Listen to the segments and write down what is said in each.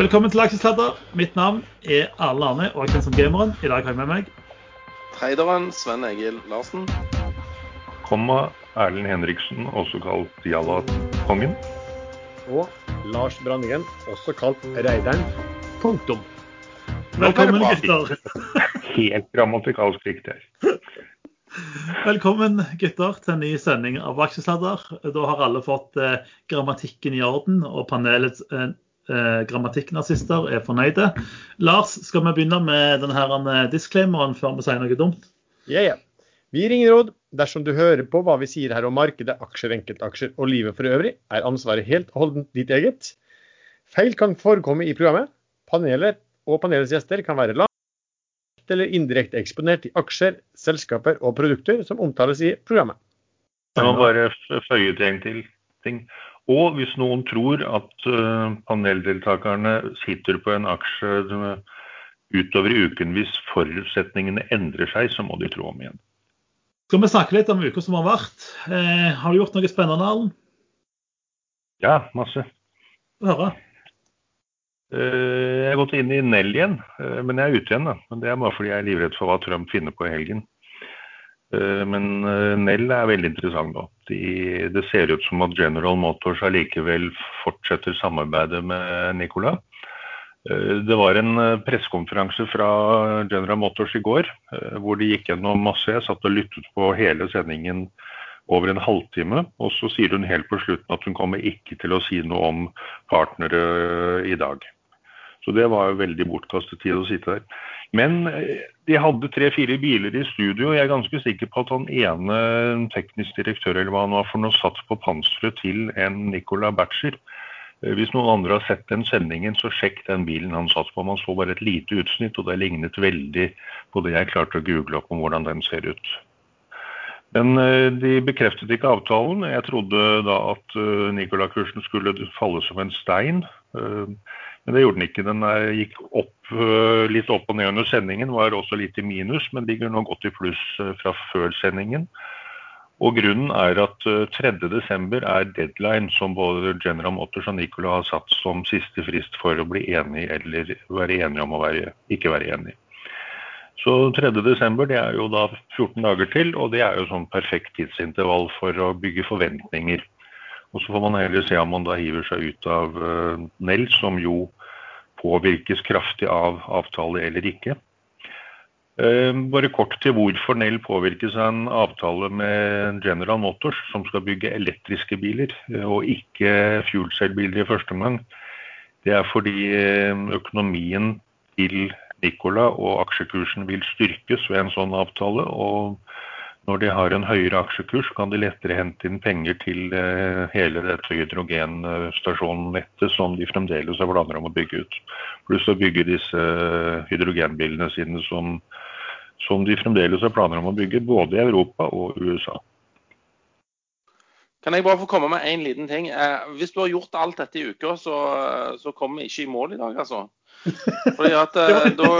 Velkommen til Aksjesladder. Mitt navn er Arle Arne og jeg kjenner som gameren. I dag har jeg med meg Treideren Sven Egil Larsen. Komma Erlend Henriksen, også kalt Jalla-kongen. Og Lars Brandingen, også kalt Reideren. Punktum. Velkommen, gutter. Helt grammatikalsk riktig her. Velkommen, gutter, til en ny sending av Aksjesladder. Da har alle fått eh, grammatikken i orden, og panelets eh, eh, grammatikknazister er fornøyde. Lars, skal vi begynne med denne eh, disclaimeren før vi sier noe dumt? Ja, ja. Vi ringer råd. Dersom du hører på hva vi sier her om markedet, aksjer, enkeltaksjer og livet for øvrig, er ansvaret helt og holdent ditt eget. Feil kan forekomme i programmet. Paneler og panelets gjester kan være langt eller indirekte eksponert i aksjer, selskaper og produkter som omtales i programmet. Jeg må bare føye til en til ting. Og hvis noen tror at eh, paneldeltakerne sitter på en aksje eh, utover i uken hvis forutsetningene endrer seg, så må de tro om igjen. Skal vi snakke litt om uka som har vært? Eh, har du gjort noe spennende, Arlen? Ja, masse. Høre. Eh, Jeg har gått inn i Nell igjen, eh, men jeg er ute igjen. da. Men Det er bare fordi jeg er livredd for hva Trump finner på i helgen. Eh, Men eh, Nell er veldig interessant nå. De, det ser ut som at General Motors allikevel fortsetter samarbeidet med Nikola. Eh, Det var en pressekonferanse fra General Motors i går hvor de gikk gjennom masse. Jeg satt og lyttet på hele sendingen over en halvtime. Og så sier hun helt på slutten at hun kommer ikke til å si noe om partnere i dag. Så det var jo veldig bortkastet tid å sitte der. Men eh, de hadde tre-fire biler i studio. og Jeg er ganske sikker på at han ene teknisk direktør eller hva han var for noe satt på panseret til en Nicola Batcher. Eh, Hvis noen andre har sett den sendingen, så sjekk den bilen han satt på. Man så bare et lite utsnitt, og det lignet veldig på det jeg klarte å google opp om hvordan den ser ut. Men eh, de bekreftet ikke avtalen. Jeg trodde da at Nicola-kursen skulle falle som en stein. Eh, Men det gjorde den ikke. Den er, gikk opp, eh, litt opp og ned under sendingen, var også litt i minus, men ligger nå godt i pluss eh, fra før sendingen. Og Grunnen er at eh, 3.12. er deadline som både General Motors og Nicola har satt som siste frist for å bli enig eller være enige om å være, ikke være enig. Så 3.12. det er jo da 14 dager til, og det er jo sånn perfekt tidsintervall for å bygge forventninger. Og så får man heller se om man da hiver seg ut av uh, Nell, som jo påvirkes kraftig av avtale eller ikke. Eh, bare kort til hvorfor Nell påvirkes av en avtale med General Motors, som skal bygge elektriske biler, eh, og ikke fuelcell-biler i første omgang. Det er fordi eh, økonomien til Nicola og aksjekursen vil styrkes ved en sånn avtale. og når de har en høyere aksjekurs, kan de lettere hente inn penger til eh, hele dette hydrogenstasjonnettet som de fremdeles har planer om å bygge ut. Pluss å bygge disse eh, hydrogenbilene sine som, som de fremdeles har planer om å bygge, både i Europa og USA. Kan jeg bare få komme med én liten ting? Eh, hvis du har gjort alt dette i uka, så, så kommer vi ikke i mål i dag, altså. Fordi at eh, da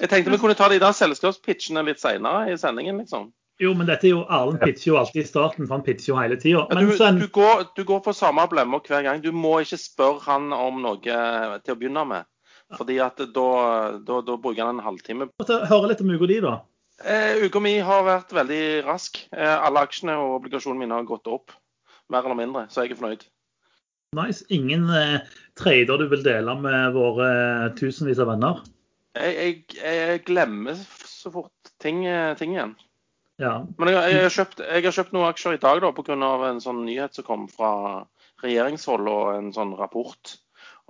Jeg tenkte vi kunne ta de der selskapspitchene litt seinere i sendingen, liksom. Jo, men dette er jo Arlen pitcher jo alltid i starten, for han pitcher jo hele tida. Ja, du, du, går, du går på samme blemmer hver gang. Du må ikke spørre han om noe til å begynne med. Fordi at da, da, da bruker han en halvtime. høre litt om uka di, da. Eh, uka mi har vært veldig rask. Eh, alle aksjene og obligasjonene mine har gått opp. Mer eller mindre, så jeg er fornøyd. Nice. Ingen eh, trader du vil dele med våre eh, tusenvis av venner? Jeg, jeg, jeg glemmer så fort ting, eh, ting igjen. Ja. Men jeg, jeg, har kjøpt, jeg har kjøpt noen aksjer i dag da, pga. en sånn nyhet som kom fra regjeringshold og en sånn rapport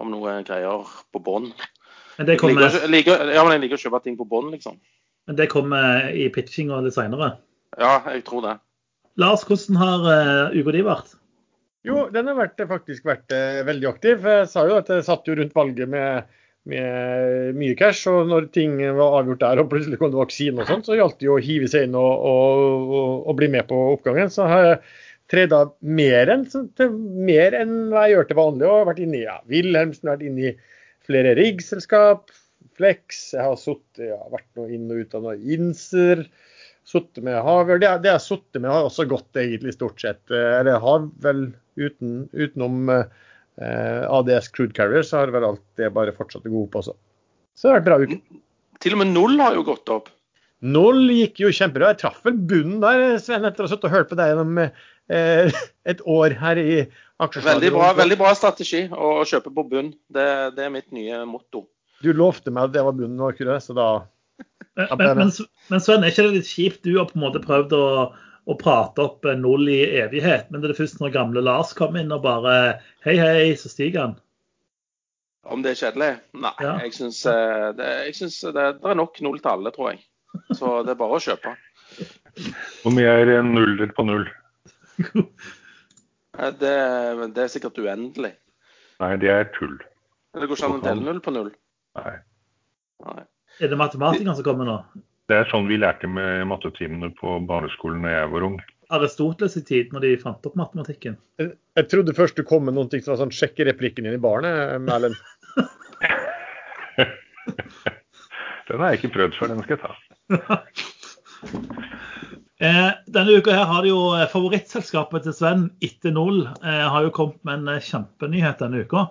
om noe greier på bånn. Men Jeg liker, ja, men jeg liker å kjøpe ting på bånn, liksom. men det kommer i pitchinga litt seinere. Ja, jeg tror det. Lars, hvordan har uh, uka di vært? Jo, den har vært, faktisk vært eh, veldig aktiv. Jeg sa jo at jeg satt jo rundt valget med, med mye cash, og når ting var avgjort der og plutselig kom det vaksine og sånn, så gjaldt det jo å hive seg inn og, og, og, og bli med på oppgangen. Så har jeg treda mer enn mer enn hva jeg gjør til vanlig, og vært inne i ja, Wilhelmsen, vært inne i flere riggselskap, Flex, jeg har suttet, ja, vært noe inn og ut av noe Inser. Sittet med Havøl. Det, det jeg har sittet med, har også gått egentlig stort sett. Eh, Eller har vel uten, utenom eh, ADS Crude Carrier, så har vel alt det bare fortsatt å gå opp også. Så det har vært bra uke. Til og med null har jo gått opp. Null gikk jo kjempebra. Jeg traff vel bunnen der, Sven, etter å ha sittet og hørt på deg gjennom eh, et år her i aksjeslaget. Veldig bra, veldig bra strategi å kjøpe på bunn. Det, det er mitt nye motto. Du lovte meg at det var bunnen, var ikke det? Så da Men, men, men Sven, er ikke det litt kjipt? Du har på en måte prøvd å, å prate opp null i evighet, men det er først når gamle Lars kommer inn og bare Hei, hei, så stiger han. Om det er kjedelig? Nei. Ja. Jeg syns det, jeg synes det, det er nok null til alle, tror jeg. Så det er bare å kjøpe. Hvor mye er en nuller på null? Eh, Det, det er sikkert uendelig. Nei, det er tull. Det går ikke an å dele null på null. Nei. Nei. Er det matematikeren som kommer nå? Det er sånn vi lærte med mattetimene på barneskolen da jeg var ung. Aristoteles i tid, når de fant opp matematikken. Jeg, jeg trodde først du kom med noen ting som var sånn sjekke replikken din i barnet, Erlend. Den har jeg ikke prøvd før, den skal jeg ta. Eh, denne uka her har det jo eh, favorittselskapet til Sven, etter null, eh, har jo kommet med en eh, kjempenyhet denne uka.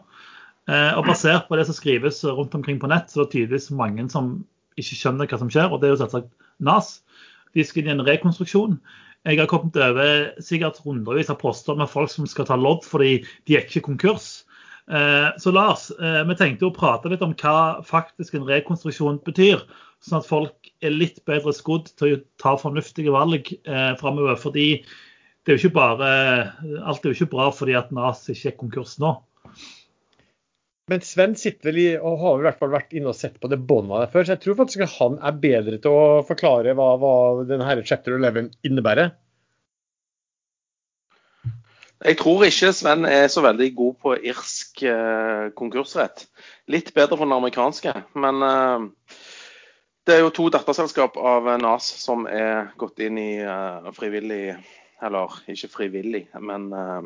Eh, og Basert på det som skrives rundt omkring på nett, så er det tydeligvis mange som ikke skjønner hva som skjer. Og det er jo selvsagt NAS. De skal inn i en rekonstruksjon. Jeg har kommet over sikkert hundrevis av poster med folk som skal ta lodd fordi de er ikke konkurs. Eh, Så Lars, eh, vi tenkte å prate litt om hva faktisk en rekonstruksjon betyr. Sånn at folk er litt bedre skodd til å ta fornuftige valg eh, framover. Fordi det er jo ikke bare, alt er jo ikke bra fordi at NAS ikke er konkurs nå. Men Sven sitter vel i, og har i hvert fall vært inne og sett på det båndet der før, så jeg tror faktisk at han er bedre til å forklare hva, hva denne chapter 11 innebærer. Jeg tror ikke Sven er så veldig god på irsk eh, konkursrett. Litt bedre på den amerikanske. Men eh, det er jo to datterselskap av NAS som er gått inn i eh, frivillig Eller ikke frivillig, men eh,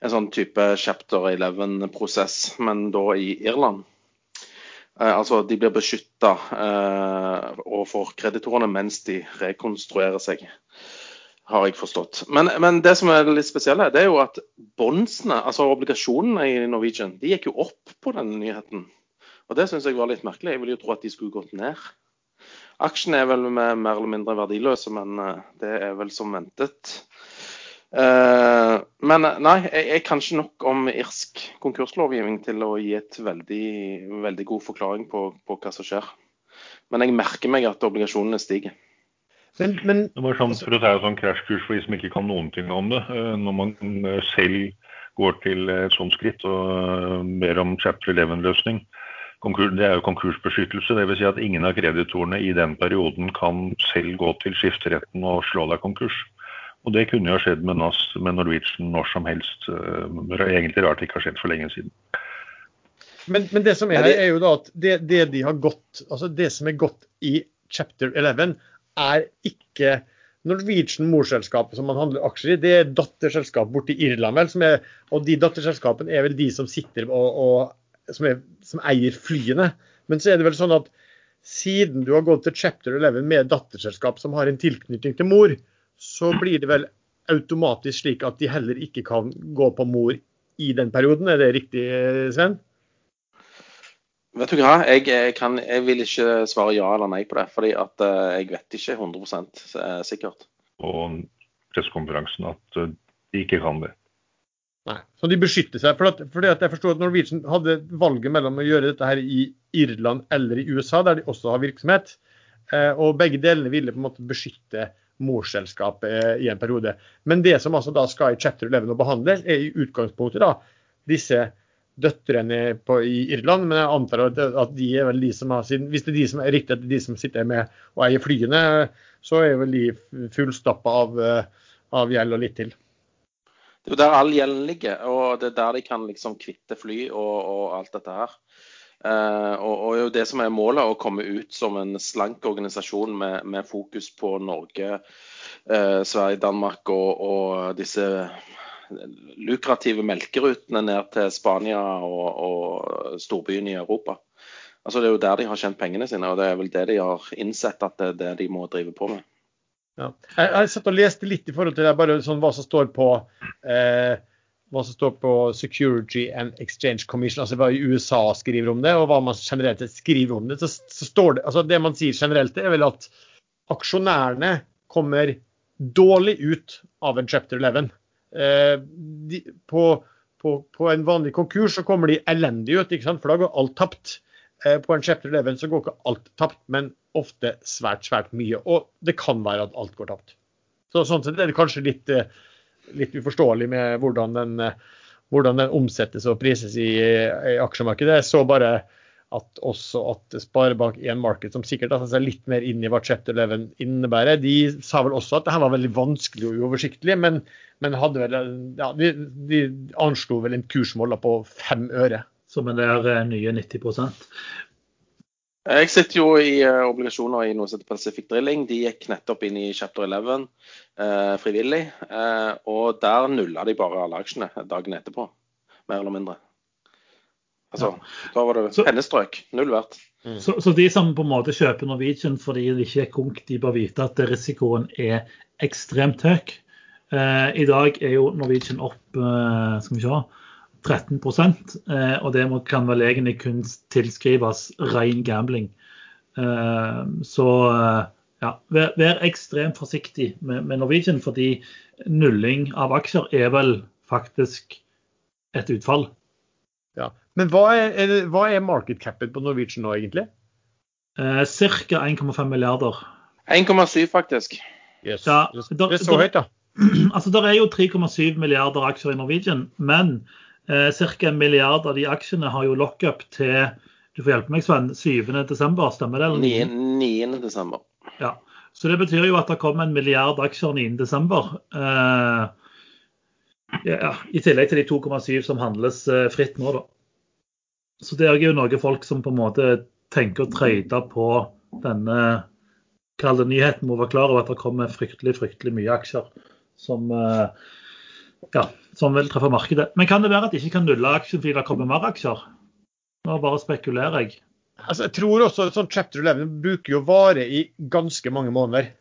en sånn type chapter 11-prosess, men da i Irland. Eh, altså de blir beskytta eh, overfor kreditorene mens de rekonstruerer seg har jeg forstått. Men, men det som er litt spesielle, det er jo at bondsene, altså obligasjonene i Norwegian, de gikk jo opp på denne nyheten. Og det syns jeg var litt merkelig. Jeg ville jo tro at de skulle gått ned. Aksjene er vel mer eller mindre verdiløse, men eh, det er vel som ventet. Eh, men nei, jeg, jeg kan ikke nok om irsk konkurslovgivning til å gi et veldig, veldig god forklaring på, på hva som skjer. Men jeg merker meg at obligasjonene stiger. Men, men Det var sånn, for å ta en sånn krasjkurs for de som ikke kan noen ting om det. eh, Når man eh, selv går til et sånt skritt og ber om chapter 11-løsning. Det er jo konkursbeskyttelse. Dvs. Si at ingen av kreditorene i den perioden kan selv gå til skifteretten og slå deg konkurs. Og det kunne jo ha skjedd med NAS, med Norwegian, når som helst. Eh, Egentlig rart det ikke har skjedd for lenge siden. Men, men det som er her, er jo da at det, det de har gått, altså det som er gått i chapter 11, er ikke Norwegian morselskapet som man handler aksjer i, det er datterselskap borti Irland. vel, som er, Og de datterselskapene er vel de som sitter og, og som, er, som eier flyene. Men så er det vel sånn at siden du har gått til chapter 11 med datterselskap som har en tilknytning til mor, så blir det vel automatisk slik at de heller ikke kan gå på mor i den perioden. Er det riktig, Sven? Vet du hva, jeg, jeg, kan, jeg vil ikke svare ja eller nei på det. fordi at eh, jeg vet ikke 100 eh, sikkert. Og pressekonferansen at eh, de ikke kan det. Nei. Så de beskytter seg. For at, fordi at jeg forstår at Norwegian hadde valget mellom å gjøre dette her i Irland eller i USA, der de også har virksomhet. Eh, og begge delene ville på en måte beskytte morsselskapet eh, i en periode. Men det som altså da skal i chapter 11 og behandles, er i utgangspunktet da disse døtrene på, i Irland. Men jeg antar at, at de er vel de som har sin Hvis det er de som er riktig at det er de som sitter med og eier flyene, så er vel de fullstappa av, eh, av gjeld og litt til. Det er jo der all gjelden ligger, og det er der de kan liksom kvitte fly og, og alt dette her. Eh, og, og jo det som er målet, å komme ut som en slank organisasjon med, med fokus på Norge, eh, Sverige, Danmark og, og disse lukrative melkerutene ned til Spania og, og storbyene i Europa. Altså Det er jo der de har tjent pengene sine, og det er vel det de har innsett at det er det de må drive på med. Ja. Jeg har satt og leste litt i forhold til det, bare sånn hva som står på eh, hva som står på Security and Exchange Commission, altså hva USA skriver om det, og hva man generelt skriver om det, så, så står det altså Det man sier generelt, er vel at aksjonærene kommer dårlig ut av en chapter 11. Eh, de, på, på, på, en vanlig konkurs så kommer de elendig ut, ikke sant? for da går alt tapt. Eh, på en chapter 11 så går ikke alt tapt, men ofte svært, svært mye. Og det kan være at alt går tapt. Så Sånn sett er det kanskje litt, eh, litt uforståelig med hvordan den, eh, hvordan den, omsettes og prises i, i aksjemarkedet. Jeg så bare at også at Sparebank1 Market, som sikkert har tatt seg litt mer inn i hva Chapter 11 innebærer, de sa vel også at det her var veldig vanskelig og uoversiktlig, men, men vel, ja, de, de anslo vel en kursmål på fem øre. Som er der eh, nye 90 Jeg sitter jo i uh, obligasjoner i noe som heter Pacific Drilling. De gikk nettopp inn i Chapter 11 uh, frivillig. Uh, og der nulla de bare alle aksjene dagen etterpå, mer eller mindre. Altså, ja. Da var det pennestrøk. Null verdt. Mm. Så, så, de som på en måte kjøper Norwegian fordi det ikke er konk, de bør vite at risikoen er ekstremt høy. Eh, I dag er jo Norwegian opp eh, skal vi se, 13 eh, og det kan vel egentlig kun tilskrives ren gambling. Eh, så eh, ja, vær, vær, ekstremt forsiktig med, med Norwegian, fordi nulling av aksjer er vel faktisk et utfall. Ja. Men hva er, er, hva er market capet på Norwegian nå, egentlig? Eh, Ca. 1,5 milliarder. 1,7 faktisk. Yes. Ja, det er så høyt, da. Altså, Det er jo 3,7 milliarder aksjer i Norwegian, men eh, ca. en milliard av de aksjene har jo lockup til du får hjelpe meg, Sven, 7.12., stemmer det? 9.12. Ja. Så det betyr jo at det kommer en milliard aksjer 9.12. Eh, ja, I tillegg til de 2,7 som handles eh, fritt nå, da. Så det er jo noe folk som på en måte tenker å trade på denne kalde nyheten, må være klar over at det kommer fryktelig fryktelig mye aksjer som, eh, ja, som vil treffe markedet. Men kan det være at de ikke kan nulle aksjen fordi det kommer mer aksjer? Nå bare spekulerer jeg. Altså, jeg tror også sånn Chapter 11 bruker jo vare i ganske mange måneder.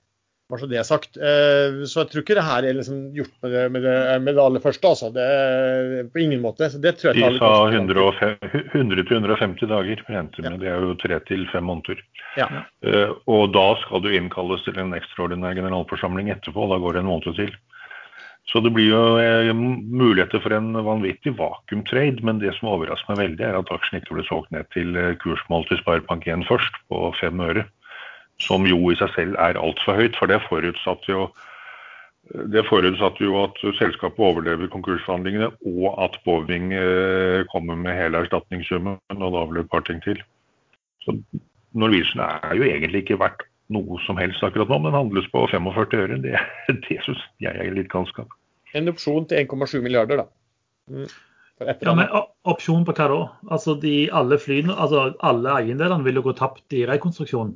Bare så det er sagt. Eh, så jeg tror ikke det her er liksom gjort med det, med det, med det aller første. Altså. Det er på ingen måte. Så det tror jeg De sa 100-150 dager, regnet ja. Det er jo tre til fem måneder. Ja. Uh, og da skal du innkalles til en ekstraordinær generalforsamling etterpå. Da går det en måned til. Så det blir jo uh, muligheter for en vanvittig vakuumtrade. Men det som overrasker meg veldig, er at aksjen ikke ble solgt ned til kursmål til Sparebank1 først, på fem øre som jo i seg selv er altfor høyt. For det forutsatte jo det forutsatte jo at selskapet overlever konkursforhandlingene, og at Boeing eh, kommer med hele erstatningssummen, og da vel et par ting til. Så Norwegian er jo egentlig ikke verdt noe som helst akkurat nå, men handles på 45 øre. Det, det syns jeg er litt galskap. En opsjon til 1,7 milliarder, da. Mm. Ja, men Opsjon på hva da? Altså de, alle flyene, altså alle eiendelene vil jo gå tapt i rekonstruksjonen?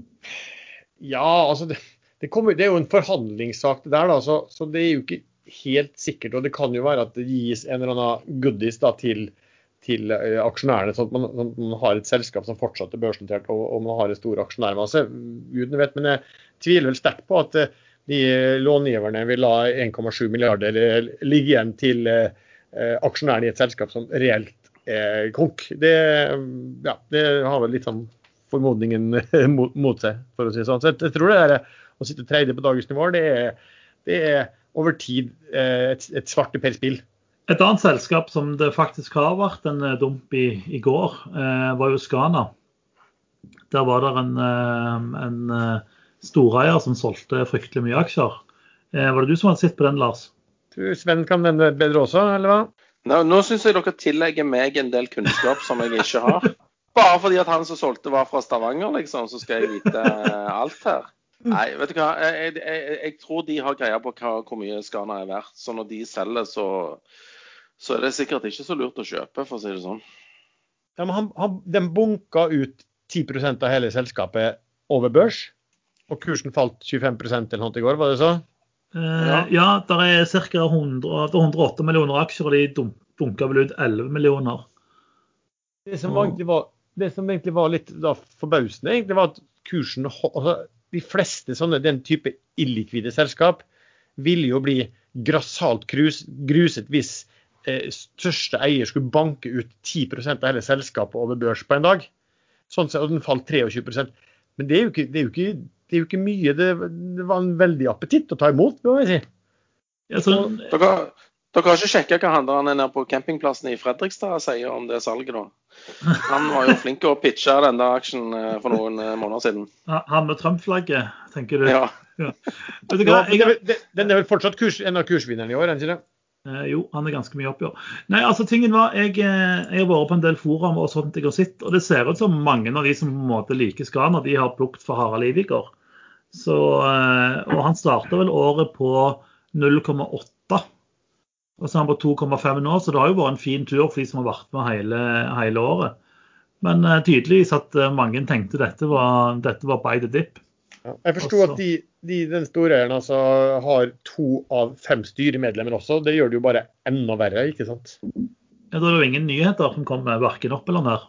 Ja, altså det, det, kommer, det, er jo en forhandlingssak det der, da, så, så, det er jo ikke helt sikkert. Og det kan jo være at det gis en eller annen goodies da, til, til uh, aksjonærene, sånn at man, sånn at man, har et selskap som fortsatt er børsnotert og, og, man har en stor aksjonærmasse. Gudene vet, men jeg tviler vel sterkt på at uh, de långiverne vil la 1,7 milliarder uh, ligge igjen til aksjonærene i et selskap som reelt er konk. Det, ja, det har vel litt sånn formodningen mot, mot, seg, for å si det sånn. Så jeg, jeg tror det der, å sitte trade på dagens nivå, det er, det er over tid eh, et, et svarteperspill. Et annet selskap som det faktisk har vært en eh, dump i i går, eh, var jo Skana. Der var det en, eh, en storeier som solgte fryktelig mye aksjer. Eh, var det du som hadde sett på den, Lars? Du, Sven kan den bedre også, eller hva? Nå, nå syns jeg dere tillegger meg en del kunnskap som jeg ikke har. Bare fordi at han som solgte var fra Stavanger, liksom, så skal jeg vite eh, alt her. Nei, vet du hva. Jeg, jeg, jeg tror de har greie på hva, hvor mye Skana er verdt. Så når de selger, så, så, er det sikkert ikke så lurt å kjøpe, for å si det sånn. Ja, men han, han, De bunka ut 10% av hele selskapet over børs, og kursen falt 25 eller noe i går, var det så? Uh, ja, det er ca. 108 millioner aksjer, og de bunka vel ut 11 millioner. Det som egentlig var det som egentlig var litt da, forbausende, egentlig var at kursen altså, De fleste sånne den type illikvide selskap ville jo bli grassat grus, gruset hvis eh, største eier skulle banke ut 10% av hele selskapet over børs på en dag. Sånn og den falt 23% Men det er jo ikke, det er jo ikke, det er jo ikke mye. Det, det, var en veldig appetitt å ta imot, må jeg si. Ja, så, Dere, dere har ikke sjekka hva handlerne nede på campingplassen i Fredrikstad sier om det salget, da? Han var jo flink til å pitche den der aksjen eh, for noen eh, måneder siden. han med Trump-flagget, tenker du? Ja. Vet du Ja, hva, men jeg, Den er vel fortsatt kurs, en av kursvinnerne i år, er den ikke det? Eh, jo, han er ganske mye oppi år. Nei, altså tingen var, jeg, eh, jeg har vært på en del forum og sånt jeg har sett, og det ser ut som mange av de som på en måte liker Skana, de har plukket for Harald Iviger. Så, eh, og han starta vel året på 0,8. Og så er han på 2,5 nå, så det har jo vært en fin tur for de som har vært med hele, hele året. Men tydeligvis at mange tenkte dette var, dette var by the dip. Ja. Jeg forsto Altså- at de, de, den storeieren altså, har to av fem styremedlemmer også. Det gjør det jo bare enda verre, ikke sant? Ja, da er det jo ingen nyheter som kommer verken opp eller ned.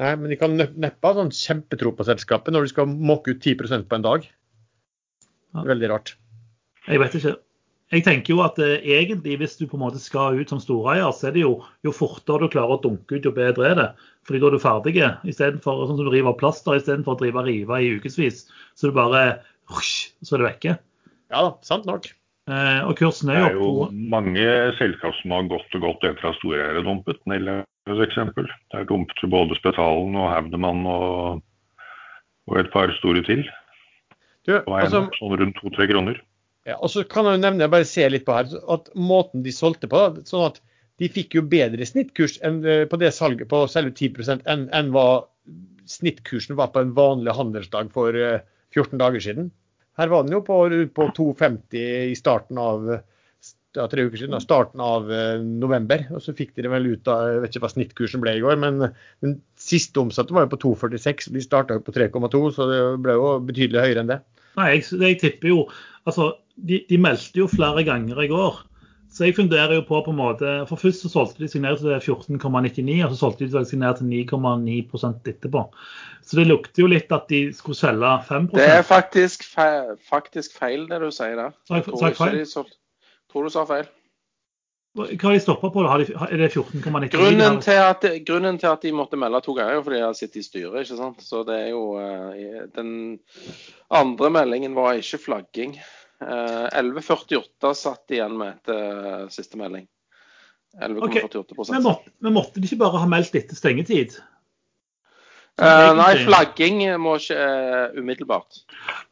Nei, men de kan neppe ha sånn kjempetro på selskapet når de skal måke ut 10% på en dag. Ja. Veldig rart. Jeg vet ikke. Jeg tenker jo at eh, egentlig hvis du på en måte skal ut som storeier, så er det jo jo fortere du klarer å dunke ut, jo bedre er det. Fordi da er du ferdig. Istedenfor sånn som du river plaster, istedenfor å drive og rive i ukevis. Så du bare så er det vekke. Ja da, sant nok. Eh, og kursen Det er er jo jo mange selskap som har gått og gått etter at storeiere dumpet. Nelle for eksempel. Der dumpet jo både Spetalen og Haudemann og, og et par store til. Du, Det var en altså, sånn rundt to-tre kroner. Ja, og så kan jeg jo nevne, bare se litt på her, at måten de solgte på, sånn at de fikk jo bedre snittkurs eh, på det salget på selve 10% enn, enn hva snittkursen var på en vanlig handelsdag for eh, 14 dager siden. Her var den jo på, på 2,50 i starten av ja, tre uker siden, da, starten av eh, november. Og så fikk de det vel ut av Jeg vet ikke hva snittkursen ble i går, men den siste omsatte var jo på 2,46. De starta jo på 3,2, så det ble jo betydelig høyere enn det. Nei, jeg, jeg tipper jo Altså, de, de meldte jo flere ganger i går. Så jeg funderer jo på på en måte For først så solgte de seg ned til 14,99, og så solgte de seg ned til 9,9% etterpå. Så det lukter jo litt at de skulle selge 5% Det er faktisk feil, faktisk feil det du sier der. Jeg- tror jeg feil? de tror du sa feil. Hva har de stoppa på? Er det 14,99? Grunnen grunnen til at de måtte melde to ganger, er fordi de har sittet i styret. ikke sant? Så det er jo eh, Den andre meldingen var ikke flagging. Eh, 11,48 satt igjen med etter siste melding. 11,48 Men måtte, men måtte de ikke bare ha meldt etter stengetid? Uh, nei, flagging må ikke uh, umiddelbart.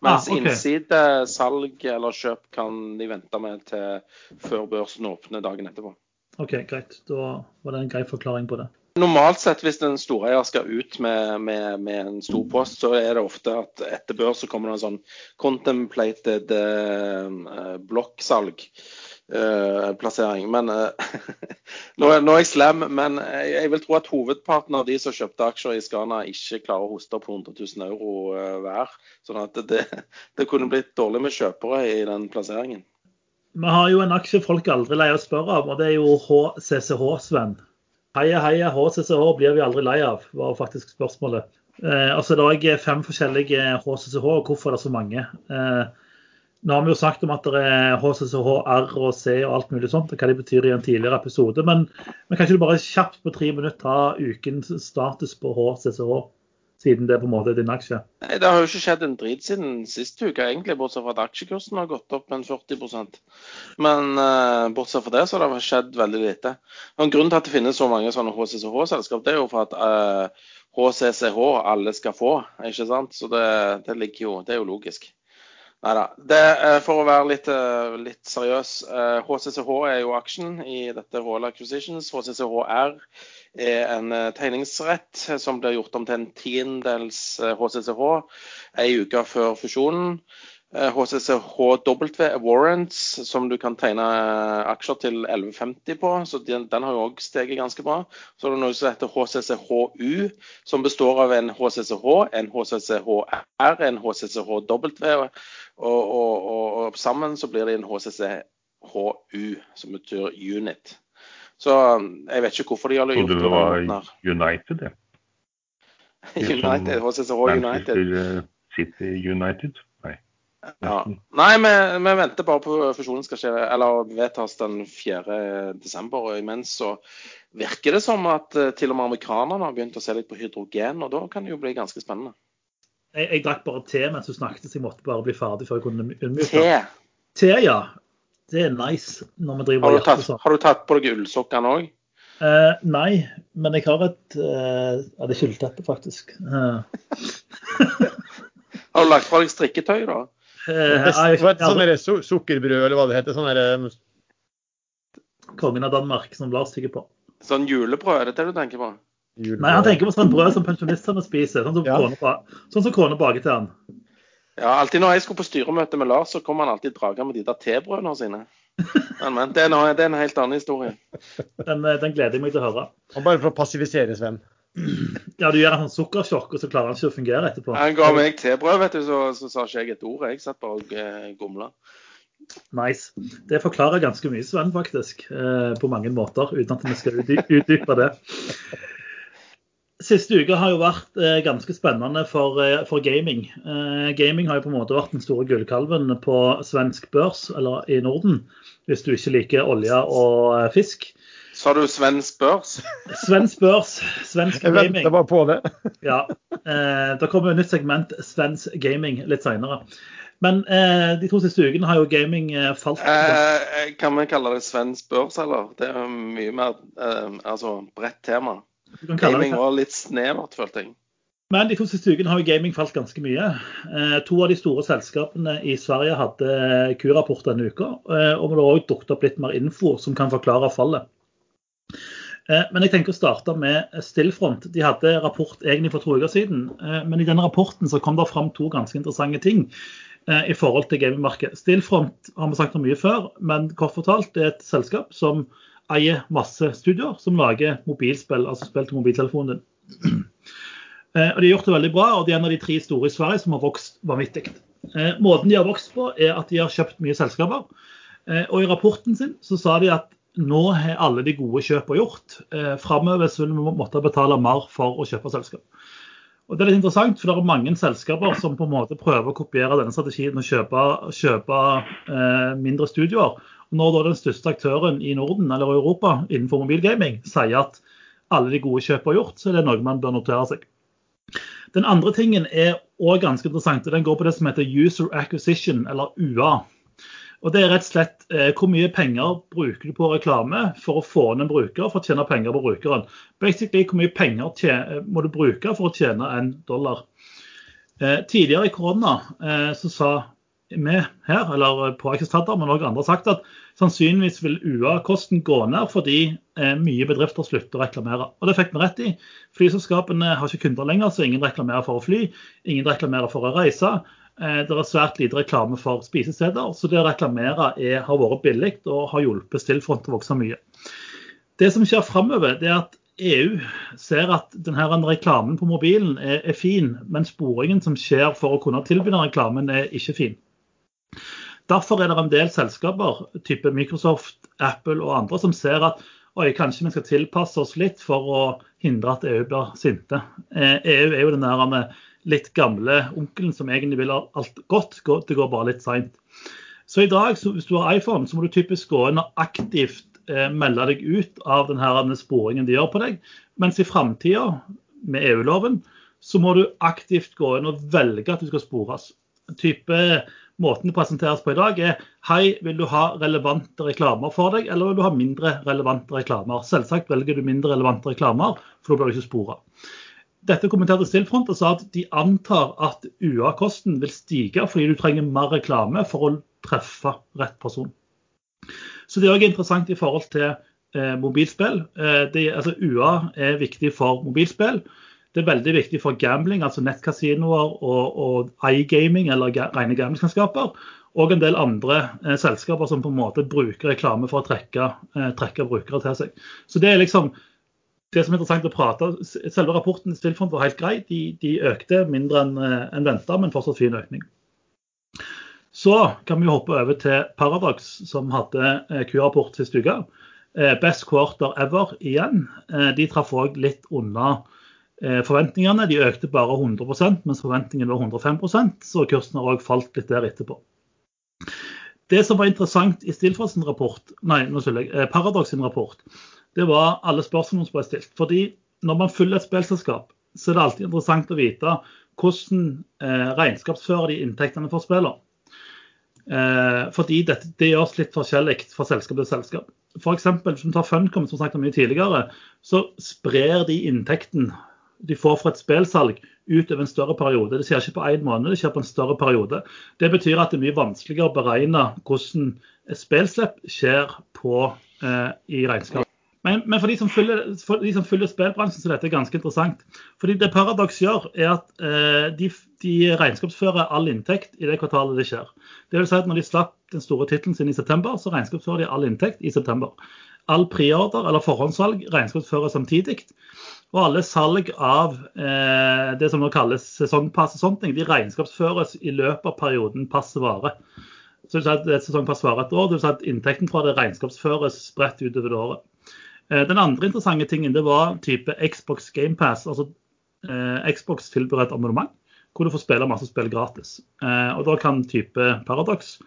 Mens Ah, ok. innsidesalg eller kjøp kan de vente med til før børsen åpner dagen etterpå. OK, greit. Da var det en grei forklaring på det. Normalt sett hvis en storeier skal ut med, med, med en stor post, så er det ofte at etter børs så kommer det en sånn contemplated eh, blokksalg. eh. Men eh, nå, er- nå er jeg slem, men jeg, jeg vil tro at hovedparten av de som kjøpte aksjer i Skana, ikke klarer å hoste opp 100 000 euro eh, hver. Sånn at det, det kunne blitt dårlig med kjøpere i den plasseringen. Vi har jo en aksje folk aldri leier å spørre om, og det er jo HCCH, Sven. Heia, heia, HCCH blir vi aldri lei av, var faktisk spørsmålet. Eh, altså, Det er fem forskjellige HCCH, og hvorfor er det så mange? Eh, nå har vi jo sagt om at det er HCCH, R og C og alt mulig sånt, og hva de betyr i en tidligere episode. Men, men kan ikke du bare kjapt på tre minutter ta ukens status på HCCH, siden det på en måte er din aksje? Nei, Det har jo ikke skjedd en drit siden sist uke, egentlig, bortsett fra at aksjekursen har gått opp en 40% Men uh, bortsett fra det så har det skjedd veldig lite. Men grunnen til at det finnes så mange sånne HCCH-selskap, det er jo for at uh, HCCH alle skal få, ikke sant? Så det, det ligger jo, det er jo logisk. Neida. da. eh, for å være litt, eh, litt seriøs, eh, HCCH er jo aksjen i dette Roll Acquisitions. HCCH er en eh, tegningsrett som blir gjort om til en tiendedels eh, HCCH ei uke før fusjonen. Eh, HCCHW er warrants som du kan tegne eh, aksjer til 11,50 på, så den, den har jo òg steget ganske bra. Så det er det noe som heter HCCHU, som består av en HCCH, en HCCHR, en HCCHW, og, og, og, og sammen så blir det en HCCHU, som betyr unit. Så jeg vet ikke hvorfor de har gjort Trodde det det på var måten. United, jeg. Litt som United, HCC United. Manchester eh, City United. Nei. Ja. Nei, vi, vi, venter bare på fusjonen skal skje, eller vedtas den 4. desember. Og imens så virker det som at eh, til og med amerikanerne har begynt å se litt på hydrogen, og da kan det jo bli ganske spennende. Jeg, jeg drakk bare te mens du snakket, så jeg måtte bare bli ferdig før jeg kunne unnmyke. Te? Te, ja. Det er nice når vi driver har og jakter sånn. Har du tatt på deg ullsokkene òg? Uh, nei, men jeg har et uh, Ja, det er kylteppe, faktisk. Uh. har du lagt fra deg strikketøy, da? Uh, sånn sukkerbrød, eller hva det heter. Sånn Kongen av Danmark, som Lars tygger på. Sånn julebrød, er det det du tenker på? Julebrød. Nei, han tenker på sånn brød som pensjonistene spiser. Sånn som, ja. kona, sånn baker til han. Ja, alltid når jeg skulle på styremøte med Lars, så kom han alltid dragende med de der tebrødene sine. Men, men det, er en, det, er en, helt annen historie. Den, eh, den, gleder jeg meg til å høre. Og bare for å passivisere Sven. Ja, du gjør en sånn sukkersjokk, og så klarer han ikke å fungere etterpå. Han ga meg tebrød, vet du, så, så sa ikke jeg et ord. Jeg satt bare og uh, gomla. Nice. Det forklarer ganske mye, Sven, faktisk. Eh, på mange måter, uten at vi skal utdype det. Siste uke har jo vært eh, ganske spennende for, eh, for gaming. Eh, gaming har jo på en måte vært den store gullkalven på svensk børs, eller i Norden, hvis du ikke liker olje og eh, fisk. Sa du svensk børs? Svensk børs, svensk gaming. Jeg venter bare på det. ja. Eh, det kommer jo et nytt segment, svensk gaming, litt seinere. Men eh, de to siste ukene har jo gaming falt. kan vi kalle det svensk børs, eller? Det er mye mer altså, bredt tema. Gaming var litt snevert, følte jeg. Men de to siste ukene har jo gaming falt ganske mye. Eh, to av de store selskapene i Sverige hadde Q-rapport denne uka. Eh, og det har òg dukket opp litt mer info som kan forklare fallet. Eh, men jeg tenker å starte med Stillfront. De hadde rapport egentlig for to uker siden. Men i denne rapporten så kom det fram to ganske interessante ting i forhold til gamingmarkedet. Stillfront har vi sagt noe mye før, men kort fortalt det er et selskap som eier masse studioer som lager mobilspill, altså spill til mobiltelefonen din. Eh, og De har gjort det veldig bra, og de er en av de tre store i Sverige som har vokst vanvittig. Eh, måten de har vokst på, er at de har kjøpt mye selskaper. Eh, og I rapporten sin så sa de at nå har alle de gode kjøpene gjort. Framover vil vi måtte betale mer for å kjøpe selskap. Og Det er litt interessant, for det er mange selskaper som på en måte prøver å kopiere denne strategien og kjøpe, kjøpe eh, mindre studioer. Når da den største aktøren i Norden eller Europa innenfor mobilgaming sier at alle de gode kjøpene er gjort, så er det noe man bør notere seg. Den andre tingen er òg ganske interessant. og Den går på det som heter user acquisition, eller UA. Og Det er rett og slett eh, hvor mye penger bruker du på reklame for å få inn en bruker for å tjene penger på brukeren. Basically, Hvor mye penger tjene, må du bruke for å tjene en dollar. Eh, tidligere i korona eh, så sa vi her, eller på Aksjestatter, men også andre har sagt at sannsynligvis vil UA-kosten gå ned fordi eh, mye bedrifter slutter å reklamere. Og det fikk vi rett i. Flyselskapene har ikke kunder lenger, så ingen reklamerer for å fly. Ingen reklamerer for å reise. Eh, det er svært lite reklame for spisesteder, så det å reklamere er, har vært billig og har hjulpet Stillfront til å vokse mye. Det som skjer framover, er at EU ser at denne reklamen på mobilen er, er, fin, men sporingen som skjer for å kunne tilby den reklamen, er ikke fin. Derfor er det en del selskaper, type Microsoft, Apple og andre, som ser at oi, kanskje vi skal tilpasse oss litt for å hindre at EU blir sinte. EU eh, e er jo den der litt gamle onkelen som egentlig vil ha alt godt, det går bare litt seint. Så i dag, hvis du har iPhone, så må du typisk gå inn og aktivt eh, melde deg ut av denne sporingen de gjør på deg. Mens i framtida, med EU-loven, så må du aktivt gå inn og velge at du skal spores. Type måten det presenteres på i dag, er hei, vil du ha relevante reklamer for deg, eller vil du ha mindre relevante reklamer? Selvsagt velger du mindre relevante reklamer, for da blir du ikke spora. Dette kommenterte Stillfront og sa at de antar at UA-kosten vil stige fordi du trenger mer reklame for å treffe rett person. Så det er òg interessant i forhold til eh, mobilspill. Eh, det, altså UA er viktig for mobilspill. Det er veldig viktig for gambling, altså nettkasinoer og, og iGaming, eller rene gamblingselskaper. Og en del andre eh, selskaper som på en måte bruker reklame for å trekke, eh, trekke, brukere til seg. Så det er liksom det som er interessant å prate Selve rapporten Stillfront var helt grei. De, de økte mindre enn eh, en venta, men fortsatt fin økning. Så kan vi hoppe over til Paradox, som hadde eh, Q-rapport sist uke. Eh, best quarter ever igjen. Eh, de traff òg litt unna eh, forventningene. De økte bare 100% mens forventningen var 105% så kursen har òg falt litt der etterpå. Det som var interessant i Stilfors sin rapport, nei, nå jeg, eh, Paradox sin rapport, det var alle spørsmålene som ble stilt. Fordi når man følger et spillselskap, så er det alltid interessant å vite hvordan eh, regnskapsfører de inntektene for spillene. Eh, fordi det, det gjøres litt forskjellig fra selskap til selskap. F.eks. hvis vi tar Funcom, som snakket om mye tidligere, så sprer de inntekten de får fra et spillsalg utover en større periode. Det skjer ikke på én måned, det skjer på en større periode. Det betyr at det er mye vanskeligere å beregne hvordan spillslipp skjer på, eh, i regnskap. Men, men for, de følger, for, de som følger, spillbransjen, så er dette ganske interessant. Fordi Det Paradox gjør, er at eh, de, de, regnskapsfører all inntekt i det kvartalet det skjer. Det vil si at Når de slapp den store tittelen sin i september, så regnskapsfører de all inntekt i september. All preorder eller forhåndssalg regnskapsføres samtidig. Og alle salg av eh, det som nå kalles sesongpass og sånne ting, de regnskapsføres i løpet av perioden passet varer. Så vil si at et sesongpass varer et år. Vil si at inntekten fra det regnskapsføres spredt utover det året. Eh, den andre interessante tingen det var type Xbox GamePass. Altså eh, Xbox tilbyr et abonnement hvor du får spille masse spill gratis. Eh, og Da kan type Paradox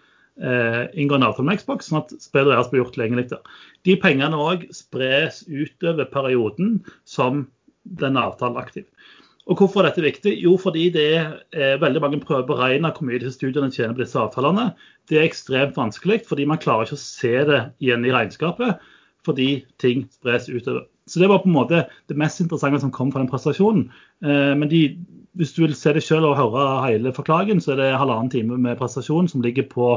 eh, inngå en avtale med Xbox, sånn at spillet deres blir gjort tilgjengelig der. De pengene òg spres utover perioden som den avtalen er aktiv. Og Hvorfor er dette viktig? Jo, fordi det er veldig mange prøver å beregne hvor mye disse studiene tjener på disse avtalene. Det er ekstremt vanskelig, fordi man klarer ikke å se det igjen i regnskapet fordi ting spres utover. Så Det var på en måte det mest interessante som kom fra den prestasjonen. Eh, men de, hvis du vil se det selv og høre hele forklaringen, så er det halvannen time med prestasjon som ligger på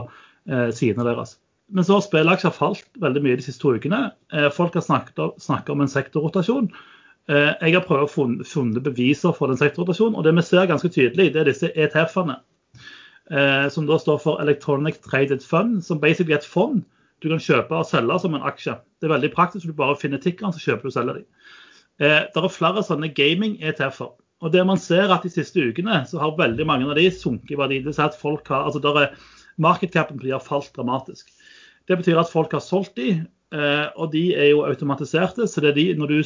eh, sidene deres. Men så har spillaksjer falt veldig mye de siste to ukene. Eh, folk har snakket, om en sektorrotasjon. Jeg har prøvd å funne beviser for den sektorrotasjonen, og det vi ser ganske tydelig, det er disse ETF-ene. Som da står for Electronic Traded Fund, som basically er et fond du kan kjøpe og selge som en aksje. Det er veldig praktisk. Du bare finner tikkeren, så kjøper du og selger dem. Eh, det er flere sånne gaming-ETF-er. Og det man ser at De siste ukene så har veldig mange av de sunket i verdi. Det vil at folk har, altså der er, Markedcapen på de har falt dramatisk. Det betyr at folk har solgt de, eh, og de er jo automatiserte. så det er de, når du,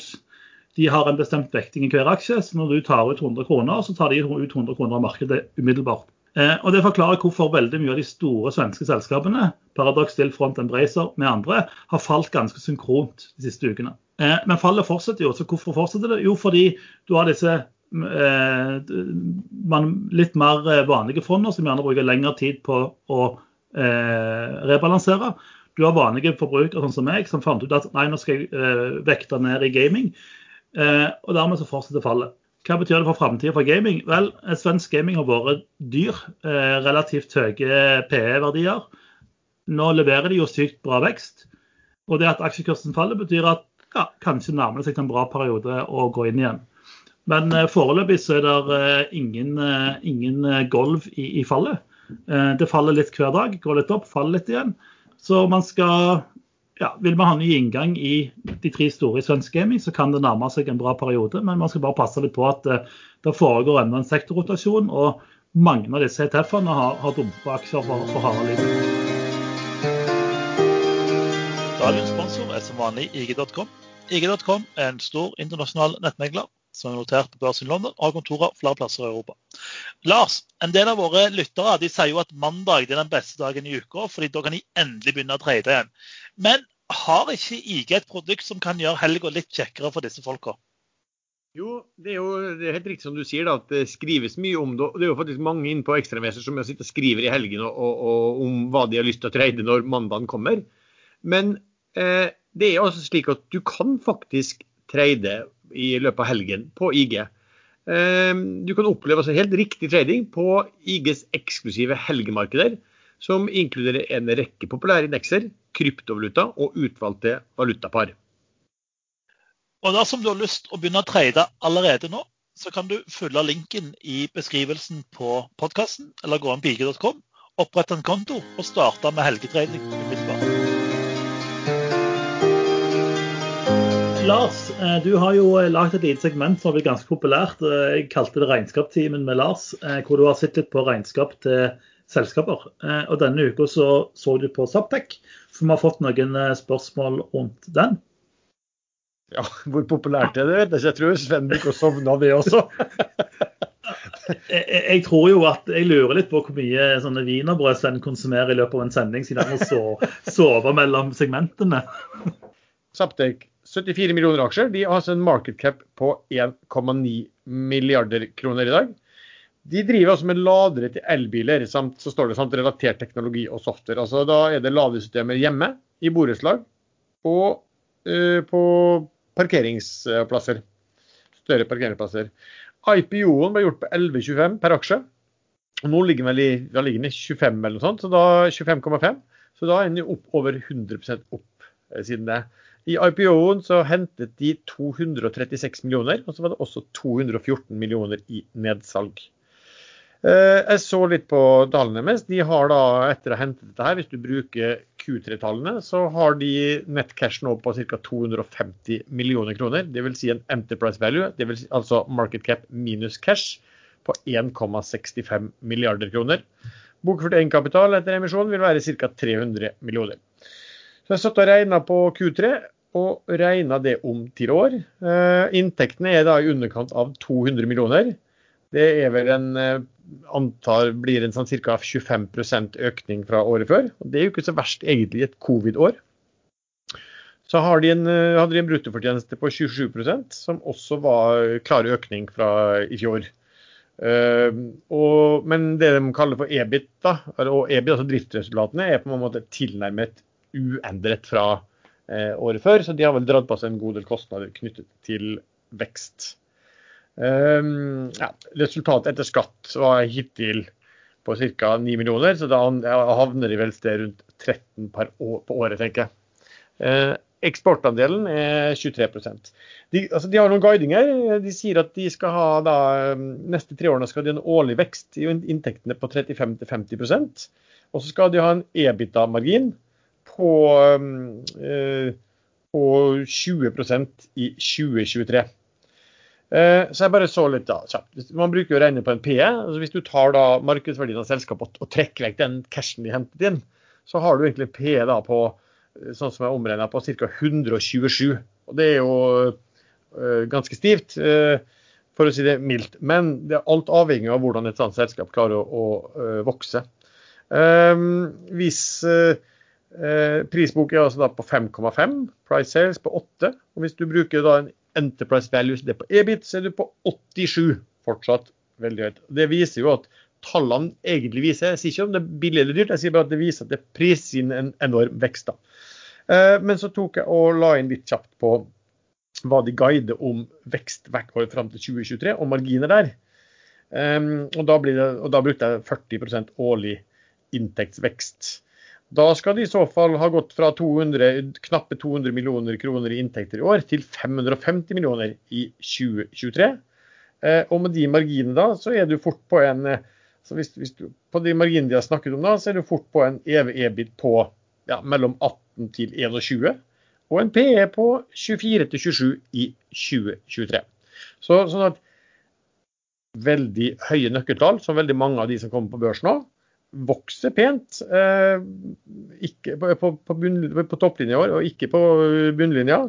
de har en bestemt vekting i hver aksje. så Når du tar ut 100 kroner, så tar de ut 100 kroner av markedet umiddelbart. Eh, og Det forklarer hvorfor veldig mye av de store svenske selskapene Paradox, Stillfront, Embracer med andre, har falt ganske synkront de siste ukene. Eh, men fallet fortsetter jo. så Hvorfor fortsetter det? Jo, fordi du har disse man, litt mer eh, vanlige fonder som gjerne bruker lengre tid på å eh, rebalansere. Du har vanlige forbrukere sånn som meg, som fant ut at nei, nå skal jeg eh, vekte ned i gaming. og dermed så fortsetter fallet. Hva betyr det for framtida for gaming? Vel, svensk gaming har vært dyr. Eh, relativt høye PE-verdier. Nå leverer de jo sykt bra vekst. Og det at aksjekursen faller, betyr at ja, kanskje nærmer det seg en bra periode å gå inn igjen. Men eh, foreløpig så er det eh, ingen, eh, ingen gulv i, i fallet. Det faller litt hver dag, går litt opp, faller litt igjen. Så man skal ja, vil man ha ny inngang i de tre store i svensk gaming, så kan det nærme seg en bra periode. Men man skal bare passe litt på at det, foregår enda en sektorrotasjon. Og mange av disse ETF-ene har, har dumpa aksjer for, for harde liv. Dagens sponsor er som vanlig IG.com. IG.com er en stor internasjonal nettmegler som er notert på børsen London og har kontorer flere plasser i Europa. Lars, en del av våre lyttere de sier jo at mandag er den beste dagen i uka, fordi da kan de endelig begynne å trade igjen. Men har ikke IG et produkt som kan gjøre helga litt kjekkere for disse folka? Jo, det er jo det er helt riktig som du sier, da, at det skrives mye om det. Det er jo faktisk mange inne på Ekstremester som sitter og skriver i helgen og, og, og, om hva de har lyst til å trade når mandagen kommer. Men eh, det er altså slik at du kan faktisk trade i løpet av helgen på IG. Eh, du kan oppleve altså helt riktig trading på IGs eksklusive helgemarkeder som inkluderer en rekke populære indekser, kryptovaluta og utvalgte valutapar. Og Dersom du har lyst å begynne å trade allerede nå, så kan du følge linken i beskrivelsen på podkasten, eller gå inn på ig.com, opprette en konto og starte med helgetrading umiddelbart. Lars, du har jo lagd et lite segment som har blitt ganske populært. Eh, jeg kalte det Regnskapstimen med Lars, eh, hvor du har sett litt på regnskap til selskaper. Eh, og denne uka så, så du på Subtech, for vi har fått noen eh, spørsmål rundt den. Ja, Hvor populært er det? jeg tror Sven begynner å sovne av det også. Jeg, jeg tror jo at jeg lurer litt på hvor mye sånne wienerbrød Sven konsumerer i løpet av en sending, siden han må so- sove mellom segmentene. Saptek 74 millioner aksjer. De har altså en market cap på 1,9 milliarder kroner i dag. De driver altså med ladere til elbiler, samt så står det samt relatert teknologi og software. Altså Da er det ladesystemer hjemme, i borettslag og uh, på parkeringsplasser. Større parkeringsplasser. IPO-en ble gjort på 11,25 per aksje. Nå ligger den i, ligger den i 25 eller noe sånt, så da 25,5. Så da er den opp over 100 opp eh, siden det. I IPO-en så hentet de 236 millioner, og så var det også 214 millioner i nedsalg. Eh, Jeg så litt på tallene deres. De har da, etter å ha hentet dette her, hvis du bruker Q3-tallene, så har de net cash nå på ca. 250 millioner kroner. Dvs. Si en enterprise value, det vil si altså market cap minus cash, på 1,65 milliarder kroner. Bokført egenkapital etter emisjonen vil være ca. 300 millioner. Så jeg satt og regna på Q3, og regna det om til år. Eh, Inntektene er da i underkant av 200 millioner. Det er vel en eh, antar blir en sånn ca. 25% økning fra året før. og Det er jo ikke så verst egentlig i et covid-år. Så har de en, eh, hadde de en bruttofortjeneste på 27% som også var klar økning fra i fjor. Uh, og, men det de kaller for EBIT, da, og EBIT, altså driftsresultatene, er på en måte tilnærmet uendret fra eh, året før. Så de har vel dratt på seg en god del kostnader knyttet til vekst. Um, ja, resultatet etter skatt var hittil på ca. 9 millioner, så da havner de vel sted rundt 13 per år, på året, tenker jeg. Eh, eksportandelen er 23 de, altså, de har noen guidinger. De sier at de skal ha da, neste tre årene skal de ha en årlig vekst i inntektene på 35-50% Og så skal de ha en EBITDA-margin på, um, uh, på 20% i 2023. Eh, Så jeg bare så litt da, kjapt. Man bruker jo å regne på en PE. altså Hvis du tar da markedsverdien av selskapet og, trekker vekk den cashen de hentet inn, så har du egentlig PE da på eh, sånn som jeg omregna på ca. 127. Og Det er jo ganske stivt, for å si det mildt. Men det er alt avhengig av hvordan et sånt selskap klarer å, å vokse. Um, hvis prisbok er altså da på 5,5, price sales på 8. Og hvis du bruker da en Enterprise Values det er på EBIT, så er du på 87. Fortsatt veldig høyt. Det viser jo at tallene egentlig viser Jeg sier ikke om det er billig eller dyrt, jeg sier bare at det viser at det priser inn en enorm vekst. da. Eh, men så tok jeg og la inn litt kjapt på hva de guider om vekst hvert år fram til 2023, og marginer der. Um, og, da det, og, da brukte jeg 40% årlig inntektsvekst. Da skal de i så fall ha gått fra 200, knappe 200 millioner kroner i inntekter i år til 550 millioner i 2023. Eh, og med de marginene da, så er du fort på en eh, hvis, hvis du, På de marginene de har snakket om da, så er du fort på en EV-EBIT på ja, mellom 18 til 21. Og en PE på 24 til 27 i 2023. Så, sånn at veldig høye nøkkeltall, som veldig mange av de som kommer på børs nå vokser pent. Eh, på, på, på, på topplinja i år, og ikke på bunnlinja.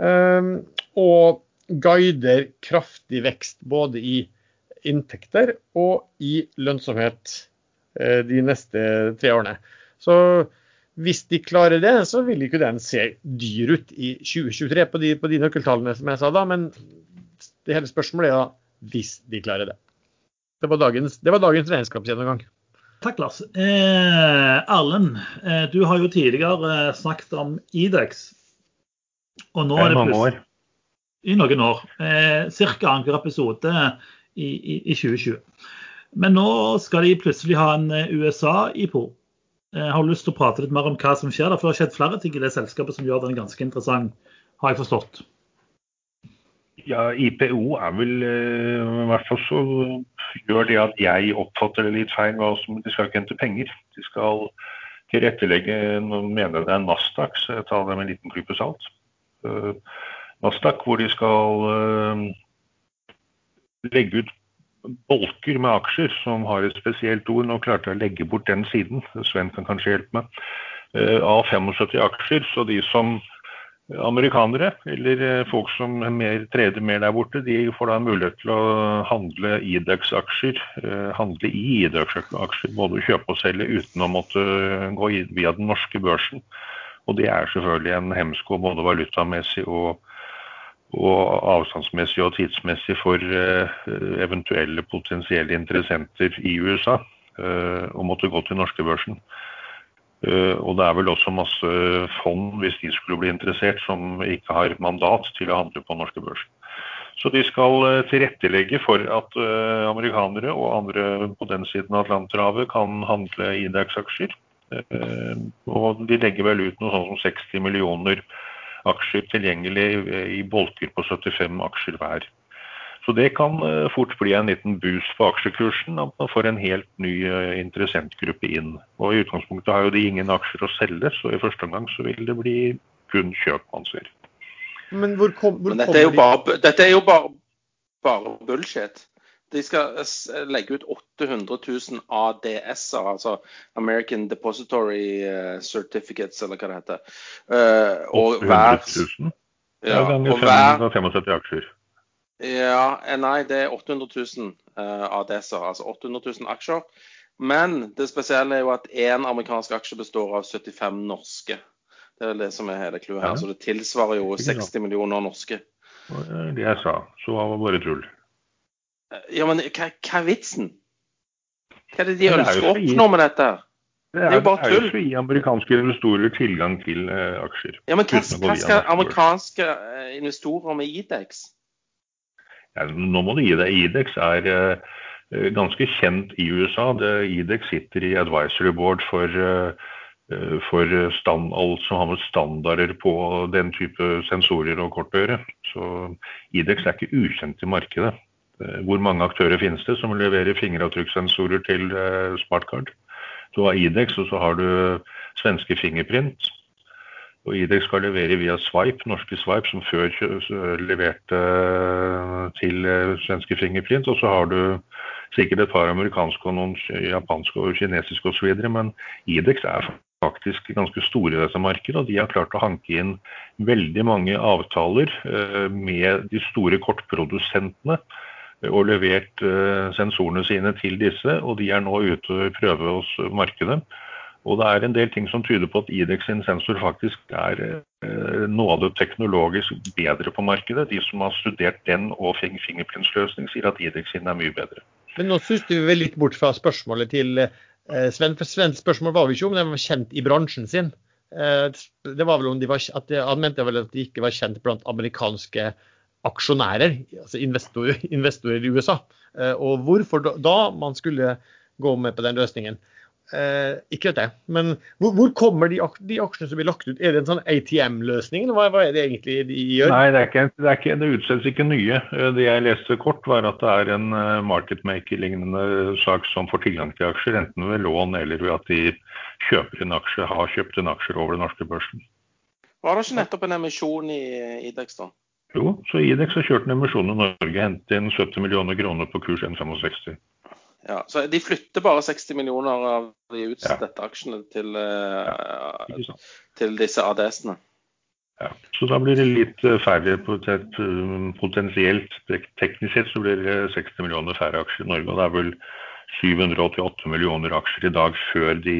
Eh, og guider kraftig vekst både i inntekter og i lønnsomhet eh, de neste tre årene. Så hvis de klarer det, så vil ikke den se dyr ut i 2023 på de, på de nøkkeltallene som jeg sa da, men det hele spørsmålet er da hvis de klarer det. Det var dagens, det var dagens regnskapsgjennomgang. Takk, Lars. Eh, Erlend, eh, du har jo tidligere eh, snakket om Idex. Og nå er det mange år. I noen år. Eh, Ca. annenhver episode i, i, i, 2020. Men nå skal de plutselig ha en eh, USA-IPO. Jeg eh, har lyst til å prate litt mer om hva som skjer der, for det har skjedd flere ting i det selskapet som gjør den ganske interessant, har jeg forstått. Ja, IPO er vel I hvert fall så gjør det at jeg oppfatter det litt feil. Også, de skal ikke hente penger. De skal tilrettelegge Nå mener det er Nasdaq, så jeg tar det med en liten klype salt. Uh, Nasdaq, hvor de skal uh, legge ut bolker med aksjer som har et spesielt ord. Nå klarte jeg å legge bort den siden, Sven kan kanskje hjelpe meg. Uh, av 75 aksjer, så de som amerikanere, eller eh, folk som mer, treder mer der borte, de får da mulighet til å handle IDEX-aksjer. Eh, handle i IDEX-aksjer, både kjøpe og selge uten å måtte gå via den norske børsen. Og det er selvfølgelig en hemsko både valutamessig og, og avstandsmessig og tidsmessig for eventuelle potensielle interessenter i USA å måtte gå til norske børsen. Eh, og det er vel også masse fond, hvis de skulle bli interessert, som ikke har mandat til å handle på norske børs. Så de skal eh, tilrettelegge for at eh, amerikanere og andre på den siden av Atlanterhavet kan handle IDAX-aksjer. Og de legger vel ut noe sånt som 60 millioner aksjer tilgjengelig i bolker på 75 aksjer hver. Så det kan eh, fort bli en liten boost på aksjekursen, at man får en helt ny eh, interessentgruppe inn. Og I utgangspunktet har jo de ingen aksjer å selge, så i første omgang så vil det bli kun kjøp man ser. Men hvor kom, hvor Men dette, er jo bare, dette er jo bare, bare bullshit. De skal legge ut 800 000 ADS-er, altså American Depository eh, Certificates, eller hva det heter. og 800 000? Ja, ganger 575 aksjer. Ja, eh, nei, det er 800 000 uh, ADS-er, altså 800 000 aksjer. Men det spesielle er jo at én amerikansk aksje består av 75 norske. Det er vel det som er hele clouet her. Så det tilsvarer jo 60 millioner norske. Det jeg sa, så var det bare tull. Eh, ja, men hva, hva er vitsen? Hva er det de ønsker å oppnå med dette? Det er, det er jo bare tull. Det er jo å gi amerikanske investorer tilgang til uh, aksjer. Ja, Men hva, hva skal amerikanske investorer med IDEX? Ja, nå må du gi deg. Idex er uh, ganske kjent i USA. Idex sitter i advisory board for, uh, for stand, alt som har med standarder på den type sensorer og kortbøyere. Så Idex er ikke ukjent i markedet. Uh, hvor mange aktører finnes det som leverer fingeravtrykkssensorer til smartcard? Du har Idex, og så har du svenske Fingerprint. Og Idex skal levere via Swipe, norske Swipe, som før leverte eh, til eh, svenske Fingerprint. Og så har du sikkert et par amerikanske og noen japanske og kinesiske osv. Men Idex er faktisk ganske store i dette markedet, og de har klart å hanke inn veldig mange avtaler eh, med de store kortprodusentene og levert sensorene sine til disse, og de er nå ute og prøver hos markedet. Og det er en del ting som tyder på at IDEX sin sensor faktisk er eh, noe av det teknologisk bedre på markedet. De som har studert den og fingerprintsløsning, sier at IDEX sin er mye bedre. Men nå suste vi vel litt bort fra spørsmålet til eh, Sven. For Svens spørsmål var vi ikke om de var kjent i bransjen sin. Eh, det var vel om de var, at Han mente vel at de ikke var kjent blant amerikanske aksjonærer, altså investorer, investorer i USA. Eh, og hvorfor da man skulle gå med på den løsningen. Eh, ikke vet jeg. Men hvor, hvor kommer de, de, aksjene som blir lagt ut? Er det en sånn ATM-løsning, eller hva, hva, er det egentlig de gjør? Nei, det, er ikke, det, er ikke, det utsettes ikke nye. Eh, det jeg leste kort, var at det er en uh, marketmaker-lignende sak som får tilgang til aksjer, enten ved lån eller ved at de kjøper en aksje, har kjøpt en aksje over den norske børsen. Var det ikke nettopp en emisjon i Idex, da? Jo, så Idex har kjørt en emisjon i Norge, hentet inn 70 millioner kroner på kurs 1,65. Ja, så De flytter bare 60 millioner av de utstedte aksjene til, uh, ja, til disse ADS-ene. Ja, så da blir det litt eh, færre potensielt. Teknisk sett så blir det 60 millioner færre aksjer i Norge. og det er vel 788 millioner aksjer i dag før de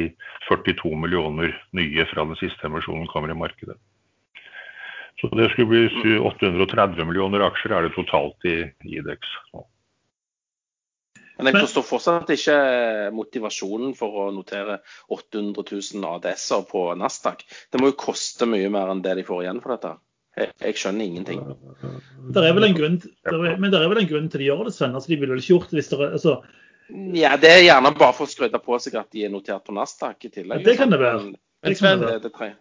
42 millioner nye fra den siste emisjonen kommer i markedet. Så det skulle bli 830 millioner aksjer er det totalt i IDEX. nå. Men jeg forstår fortsatt ikke motivasjonen for å notere 800 000 ADS-er på Nasdaq. Det må jo koste mye mer enn det de får igjen for dette. Jeg, jeg skjønner ingenting. Det er vel en grunn, er, men det er vel en grunn til de gjør det, Sven? Altså, de ville vel ikke gjort hvis det altså... Ja, det er gjerne bare for å skryte på seg at de er notert på Nasdaq i tillegg. Ja, det kan det være. Men Sven,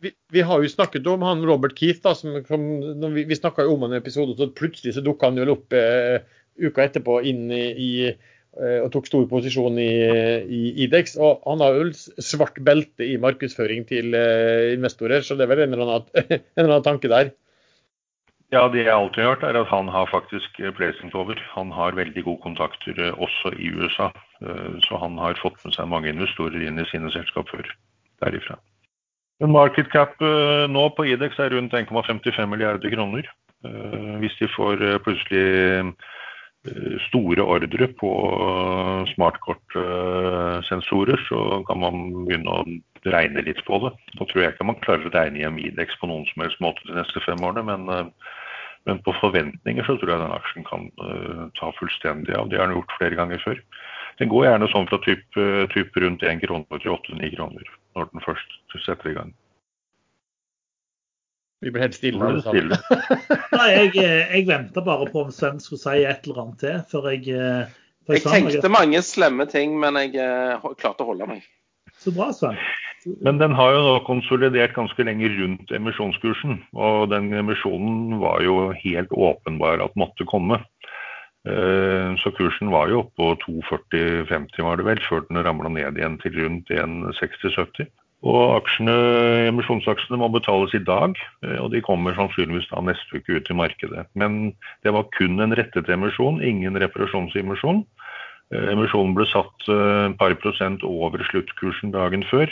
vi, vi, har jo snakket om han Robert Keith. da, som, som Vi, vi snakka jo om han i episoden, så plutselig så dukka han jo opp eh, uka etterpå inn i, i Eh, og tok stor posisjon i, i Idex. Og han har jo svart belte i markedsføring til uh, investorer, så det er vel en eller, annen, en eller annen tanke der. Ja, det jeg alltid har hørt, er at han har faktisk placing over. Han har veldig gode kontakter eh, også i USA. Så han har fått med seg mange investorer inn i sine selskap før derifra. Men market cap nå på Idex er rundt 1,55 milliarder kroner. Hvis de får plutselig store ordre på smartkortsensorer, så kan man begynne å regne litt på det. Da tror jeg ikke man klarer å regne hjem Idex på noen som helst måte de neste fem årene, men, men på forventninger så tror jeg den aksjen kan ta fullstendig av. Det har den gjort flere ganger før. Den går gjerne sånn fra typ, typ rundt 1 kroner til 8-9 kroner når den først setter i gang. Vi ble helt stille. Er stille. Nei, jeg, jeg venta bare på om Sven skulle si et eller annet til før jeg før Jeg noe. tenkte mange slemme ting, men jeg eh, klarte å holde meg. Så bra, Sven. Men den har jo nå konsolidert ganske lenge rundt emisjonskursen. Og den emisjonen var jo helt åpenbar at måtte komme. Eh, Så kursen var jo oppe på 2,40-50 var det vel, før den ramla ned igjen til rundt 1,60-70. Og aksjene, emisjonsaksjene må betales i dag, eh, og de kommer sannsynligvis da neste uke ut i markedet. Men det var kun en rettet emisjon, ingen reparasjonsemisjon. Eh, Emisjonen ble satt eh, et par prosent over sluttkursen dagen før.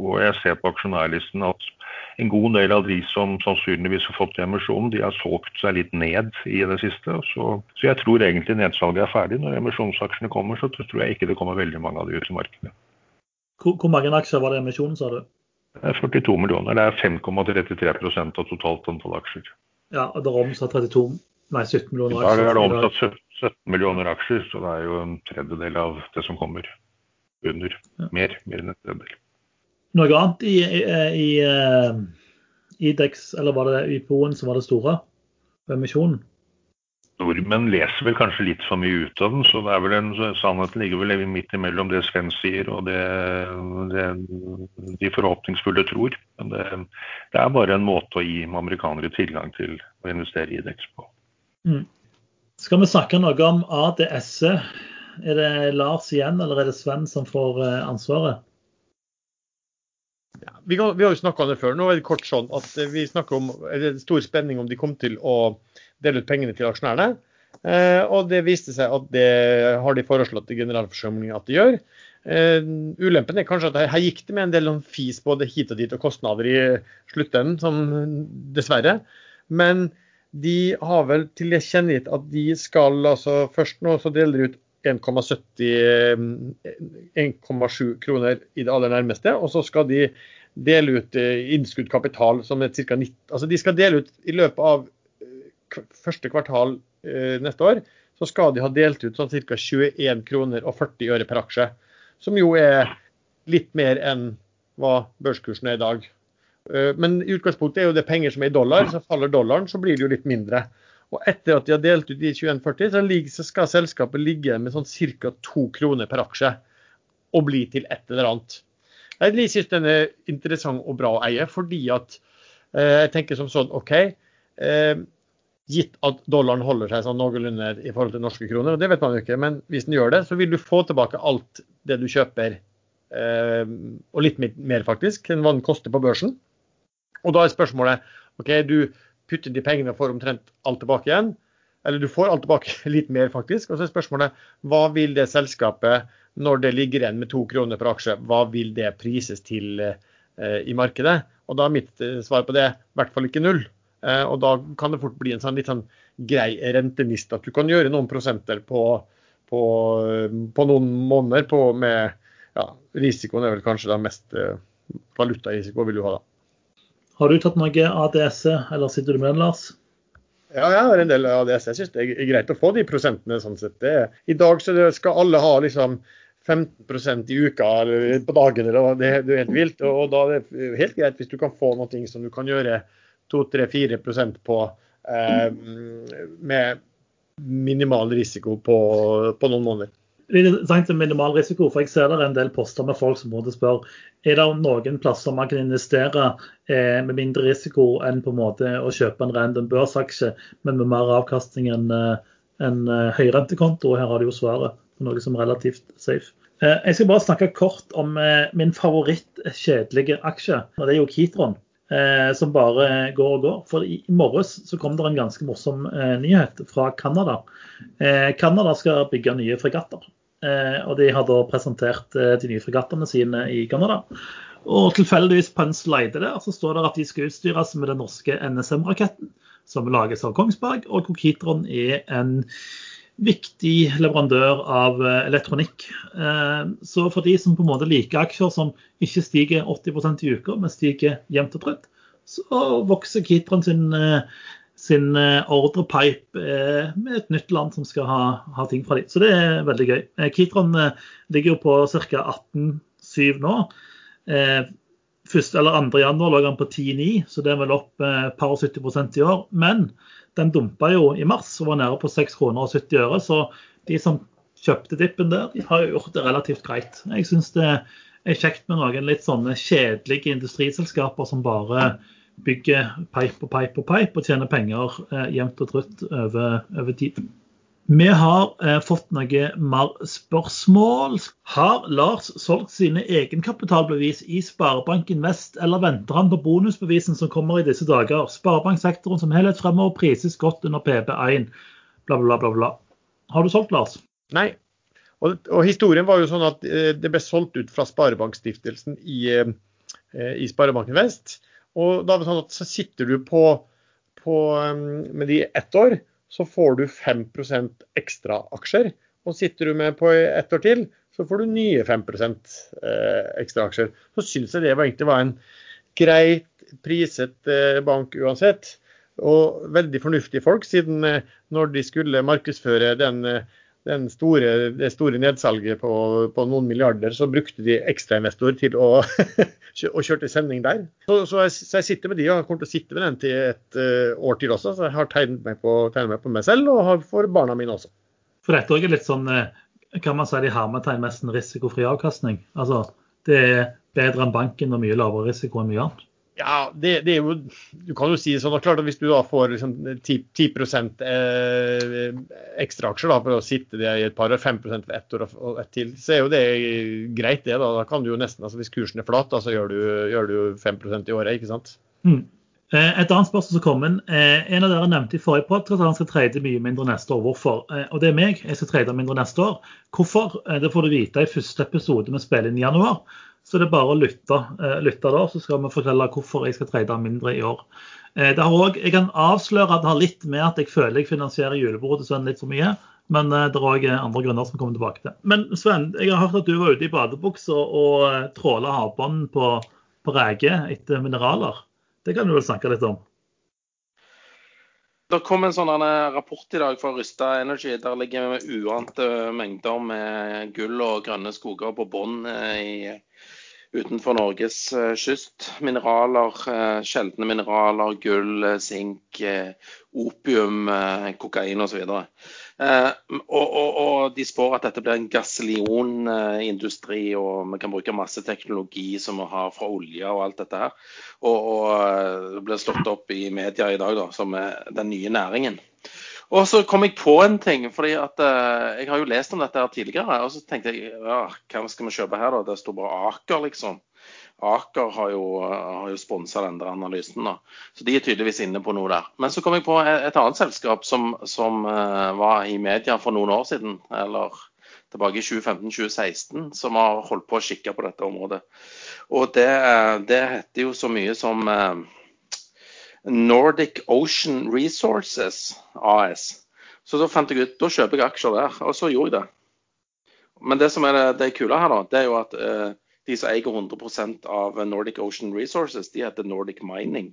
Og jeg ser på aksjonærlisten at en god del av de som sannsynligvis har fått emisjonen, de har solgt seg litt ned i det siste. Så, så jeg tror egentlig nedsalget er ferdig. Når emisjonsaksjene kommer, så tror jeg ikke det kommer veldig mange av de ut i markedet. Hvor, hvor mange aksjer var det i emisjonen, sa du? Det er 42 millioner. Det er 5,33% av totalt antall aksjer. Ja, og det er omsatt 32, nei 17 I millioner dag er det i omsatt 17 17 millioner aksjer, så det er jo en tredjedel av det som kommer under. Mer, mer enn en tredjedel. Noe annet i, i, i i Idex, eller var det IPO-en som var det store? Emisjonen? Nordmenn leser vel kanskje litt for mye ut av den, så det er vel en, sannheten ligger vel midt imellom det Sven sier og det, det de forhåpningsfulle tror. Men det, det er bare en måte å gi amerikanere tilgang til å investere i Idex på. Skal vi snakke noe om ADS-et? Er det Lars igjen, eller er det Sven som får ansvaret? ansvaret? Vi, kan, vi har jo snakka om det før. Nå er det kort sånn at eh, vi snakker om er det stor spenning om de kom til å dele ut pengene til aksjonærene. Eh, og det viste seg at det har de foreslått i generalforsamlingen at de gjør. Eh, ulempen er kanskje at her, gikk det med en del sånn fis både hit og dit og kostnader i sluttenden, som dessverre. Men de har vel til det kjennegitt at de skal altså først nå så deler de ut 1,70 1,7 kroner i det aller nærmeste. Og så skal de dele ut eh, innskudd kapital som er ca. 90 Altså de skal dele ut i løpet av eh, første kvartal eh, neste år, så skal de ha delt ut sånn ca. 21 kroner og 40 øre per aksje. Som jo er litt mer enn hva børskursen er i dag. Eh, Men i utgangspunktet er jo det penger som er i dollar. Så faller dollaren, så blir det jo litt mindre. Og etter at de har delt ut de 21,40, så, så skal selskapet ligge med sånn ca. 2 kroner per aksje. Og bli til et eller annet. Jeg syns den er interessant og bra å eie, fordi at eh, jeg tenker som sånn OK. Eh, gitt at dollaren holder seg sånn noenlunde i forhold til norske kroner, og det vet man jo ikke, men hvis den gjør det, så vil du få tilbake alt det du kjøper, eh, og litt mer faktisk, enn hva den koster på børsen. Og da er spørsmålet OK, du putter de pengene og får omtrent alt tilbake igjen. Eller du får alt tilbake, litt mer faktisk. Og så er spørsmålet hva vil det selskapet, når det ligger igjen med to kroner per aksje, hva vil det prises til eh, i markedet? Og da er mitt eh, svar på det i hvert fall ikke null. Eh, og da kan det fort bli en sånn litt sånn grei rentenist at du kan gjøre noen prosenter på, på, på noen måneder på med ja, risikoen er vel kanskje det mest eh, valutarisiko vil du ha da. Har du tatt noe ADS, eller sitter du med den, Lars? Ja, jeg har en del det. Jeg syns det er greit å få de prosentene. sånn sett. Det, er- I dag skal alle ha liksom 15% i uka eller på dagen. eller Det, det er helt vilt. Og, og da er det helt greit hvis du kan få noe som du kan gjøre 2-3-4% på eh, med minimal risiko på, på noen måneder. Det er interessant minimal risiko, for jeg ser det er en del poster med folk som måtte spørre er det noen plasser man kan investere eh, med mindre risiko enn på en måte å kjøpe en random børsaksje, men med mer avkastning enn eh, en eh, høyrentekonto. Her har du jo svaret på noe som er relativt safe. Eh, jeg skal bare snakke kort om eh, min favoritt-kjedelige aksje, og det er jo Kitron. Eh, som bare går og går. For i, morges så kom det en ganske morsom eh, nyhet fra Canada. Eh, Canada skal bygge nye fregatter. Eh, og de har da presentert eh, de nye fregattene sine i Canada. Og tilfeldigvis på en slide der så står det at de skal utstyres med den norske NSM-raketten, som lages av Kongsberg, og Kokitron er en viktig leverandør av eh, elektronikk. Eh, så for de som på en måte liker aksjer som ikke stiger 80% i uka, men stiger jevnt og trutt, så vokser Kitron sin, eh, sin ordrepipe med et nytt land som skal ha, ha, ting fra dem. Så det er veldig gøy. Kitron ligger jo på ca. 18,7 nå. Eh, første eller 2. januar lå han på 10,9, så det er vel opp et par og 70% i år. Men den dumpa jo i mars og var nede på 6 kroner og 70 øre. Så de som kjøpte dippen der, de har jo gjort det relativt greit. Jeg syns det er kjekt med noen litt sånne kjedelige industriselskaper som bare bygger pipe og pipe og pipe og tjener penger eh, jevnt og trutt over, over tid. Vi har eh, fått noe mer spørsmål. Har Lars solgt sine egenkapitalbevis i Sparebanken Vest, eller venter han på bonusbevisen som kommer i disse dager? Sparebanksektoren som helhet fremover prises godt under PP1, bla, bla, bla. bla. Har du solgt, Lars? Nei. Og, og, historien var jo sånn at eh, det ble solgt ut fra Sparebankstiftelsen i, eh, i Sparebanken Vest. Og da er det sånn at så sitter du på, på med de ett år så får du 5% ekstra aksjer. Og sitter du med på ett år til, så får du nye 5 eh, ekstra aksjer. Så syns jeg det egentlig var en greit priset eh, bank uansett. Og veldig fornuftige folk, siden eh, når de skulle markedsføre den store, det store nedsalget på, på, noen milliarder, så brukte de ekstrainvestor til å, å kjørte sending der. Så, så, jeg, så, jeg, sitter med de og kommer til å sitte med den til et uh, år til også. Så jeg har tegnet meg på, tegnet meg på meg selv og har for barna mine også. For dette er litt sånn, eh, kan man si de hermetegn nesten risikofri avkastning? Altså, det er bedre enn banken og mye lavere risiko enn mye annet? Ja, det, det, er jo Du kan jo si det sånn. klart at Hvis du da får liksom 10, 10 eh, ekstra aksjer for å sitte i et par år, 5 for ett år og ett til, så er jo det greit, det. Da Da kan du jo nesten, altså Hvis kursen er flat, da, så gjør du, gjør du 5% i året, ikke sant? Mm. Eh, et annet spørsmål som kom inn. Eh, en av dere nevnte i forrige podkast at han skal trade mye mindre neste år. Hvorfor? Og det er meg. Jeg skal trade mindre neste år. Hvorfor? Det får du vite i første episode vi spiller inn i januar. Så det er bare å lytte, eh, lytte da, så skal vi fortelle hvorfor jeg skal trade mindre i år. Eh, det har også, jeg kan avsløre at det har litt med at jeg føler jeg finansierer julebordet til Sven litt for mye. Men eh, det er òg andre grunner som kommer tilbake til. Men Sven, jeg har hørt at du var ute i badebuksa og, tråla havbunnen på, på reker etter mineraler. Det kan du vel snakke litt om? Det kom en sånn rapport i dag fra Rysta Energy. Der ligger vi med uante mengder med gull og grønne skoger på bånn i utenfor Norges eh, kyst. Mineraler, eh, sjeldne mineraler, gull, eh, sink, opium, kokain osv. Og, og, og de spår at dette blir en gasselionindustri, og vi kan bruke masse teknologi som vi har fra olje og alt dette her. Og, og det blir slått opp i media i dag da, som den nye næringen. Og så kom jeg på en ting, fordi at uh, jeg har jo lest om dette her tidligere. Og så tenkte jeg ja, hva skal vi kjøpe her, da? Det står bare Aker, liksom. Aker har jo, uh, har jo sponsa den der analysen, da. Så de er tydeligvis inne på noe der. Men så kom jeg på et, et annet selskap som, som uh, var i media for noen år siden, eller tilbake i 2015-2016, som har holdt på å kikke på dette området. Og det, det heter jo så mye som Nordic Ocean Resources AS. Så da fant jeg ut da kjøper jeg aksjer der, og så gjorde jeg det. Men det som er det, det kule her, da, det er jo at eh, de som eier 100% av Nordic Ocean Resources, de heter Nordic Mining.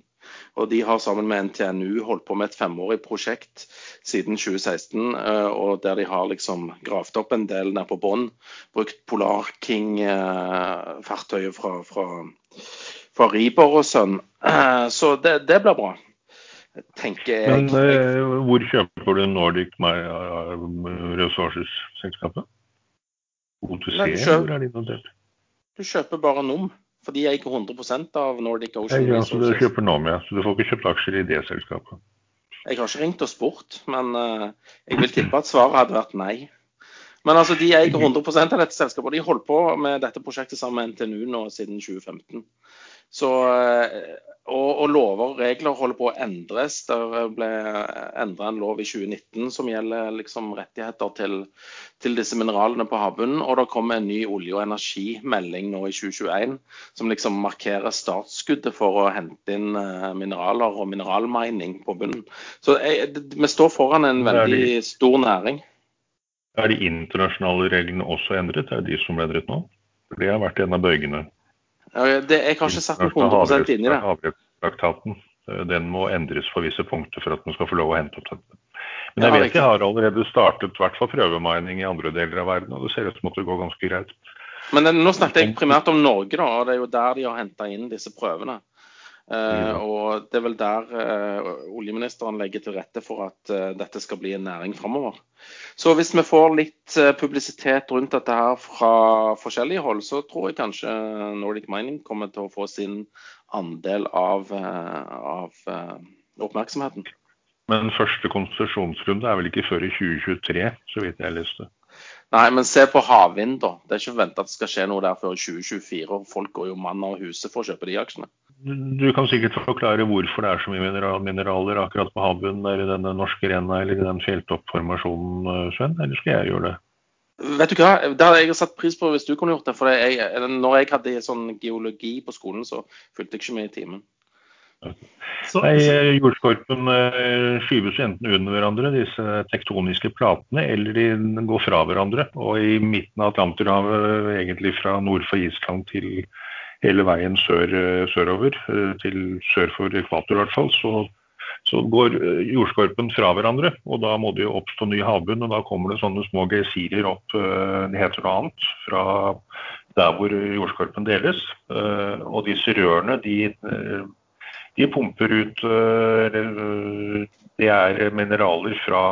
Og de har sammen med NTNU holdt på med et femårig prosjekt siden 2016, eh, og der de har liksom gravd opp en del nede på bånn. Brukt Polar King-fartøyet fra, fra, fra for Ribor og sønn. Eh, så det, det blir bra, tenker jeg. Men eh, hvor kjøper du Nordic Resources-selskapet? OTC, hvor er de notert? Du kjøper bare NOM, for de eier 100% av Nordic Ocean ja, Så du kjøper NOM, ja. Så du får ikke kjøpt aksjer i det selskapet? Jeg har ikke ringt og spurt, men uh, jeg vil tippe at svaret hadde vært nei. Men altså, de eier 100 av dette selskapet. og De holdt på med dette prosjektet sammen med NTNU nå siden 2015. Så, eh, og, og, lover og regler holder på å endres. Det ble endra en lov i 2019 som gjelder liksom rettigheter til, til, disse mineralene på havbunnen. Og det kommer en ny olje- og energimelding nå i 2021 som liksom markerer startskuddet for å hente inn eh, mineraler og mineralmining på bunnen. Så jeg, vi står foran en veldig stor næring. Er de internasjonale reglene også endret? Er det de som ble endret nå? Det har vært en av bøygene. Det, jeg har ikke satt meg 100 inn i det. Havrettstraktaten. Den må endres på visse punkter for at man skal få lov å hente opp dette. Men jeg vet de har allerede startet hvert fall prøvemining i andre deler av verden, og det ser ut som at det går ganske greit. Men nå snakket jeg primært om Norge, da, og det er jo der de har henta inn disse prøvene. Uh, og Det er vel der uh, oljeministeren legger til rette for at uh, dette skal bli en næring framover. Så hvis vi får litt publisitet rundt dette her fra forskjellige hold, så tror jeg kanskje Nordic Mining kommer til å få sin andel av, av oppmerksomheten. Men første konsesjonsrunde er vel ikke før i 2023, så vidt jeg leste. Nei, men se på havvind, da. Det er ikke forventa at det skal skje noe der før 2024. og Folk går jo mann av huset for å kjøpe de aksjene. Du kan sikkert forklare hvorfor det er så mye mineraler akkurat på havbunnen der i denne norske renna eller i den fjelltoppformasjonen, eh, Sven? Eller skal jeg gjøre det? Vet du hva, Det hadde jeg satt pris på hvis du kunne gjort det. for jeg, Når jeg hadde sånn geologi på skolen, så fulgte jeg ikke med i timen. Nei, eh, Jordskorpen eh, skyves enten under hverandre, disse tektoniske platene, eller de går fra hverandre. Og i midten av Atlanterhavet, egentlig fra nord for Island til hele veien sør, eh, sørover, til sør for ekvator i hvert fall, så, så, går jordskorpen fra hverandre. Og da må det jo oppstå ny havbunn, og da kommer det sånne små gesirer opp, det heter noe annet, fra der hvor jordskorpen deles. Og disse rørene, de, de pumper ut Det er mineraler fra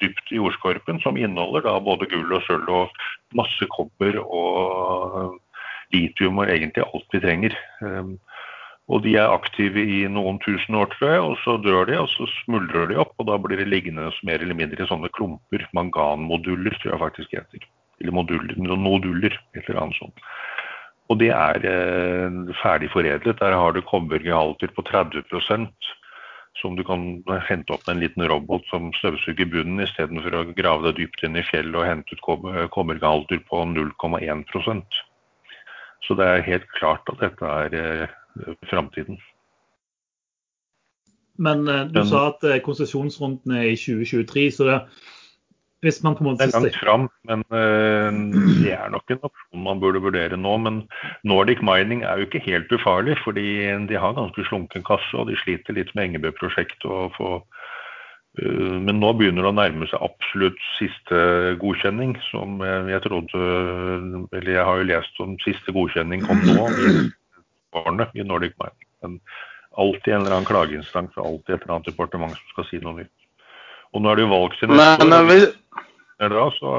dypt i jordskorpen som inneholder da både gull og sølv og masse kobber og litium og egentlig alt vi trenger. Ehm, og de er aktive i noen tusen år, tror jeg, og så dør de, og så smuldrer de opp. Og da blir det liggende mer eller mindre i sånne klumper. Manganmoduler, tror jeg faktisk heter. Eller moduller, noduler, et eller annet sånt. Og det er eh, ferdig foredlet. Der har du kobbergehalter på 30% som du kan hente opp med en liten robot som støvsuger bunnen, istedenfor å grave deg dypt inn i fjellet og hente ut kobbergehalter på 0,1% så det er helt klart at dette er eh, framtiden. Men eh, du sa at eh, konsesjonsrunden er i 2023, så det, hvis man på en måte... Det er langt fram, men uh, det er nok en opsjon man burde vurdere nå. Men Nordic Mining er jo ikke helt ufarlig, fordi de har ganske slunken kasse, og de sliter litt med Engebø-prosjektet. og Eh, men nå begynner det å nærme seg absolutt siste godkjenning, som jeg trodde Eller jeg har jo lest om siste godkjenning kom nå i årene i Nordic Mining. Men alltid en eller annen klageinstans og alltid et eller annet departement som skal si noe nytt. Og nå er det jo valg til neste år. Da, så,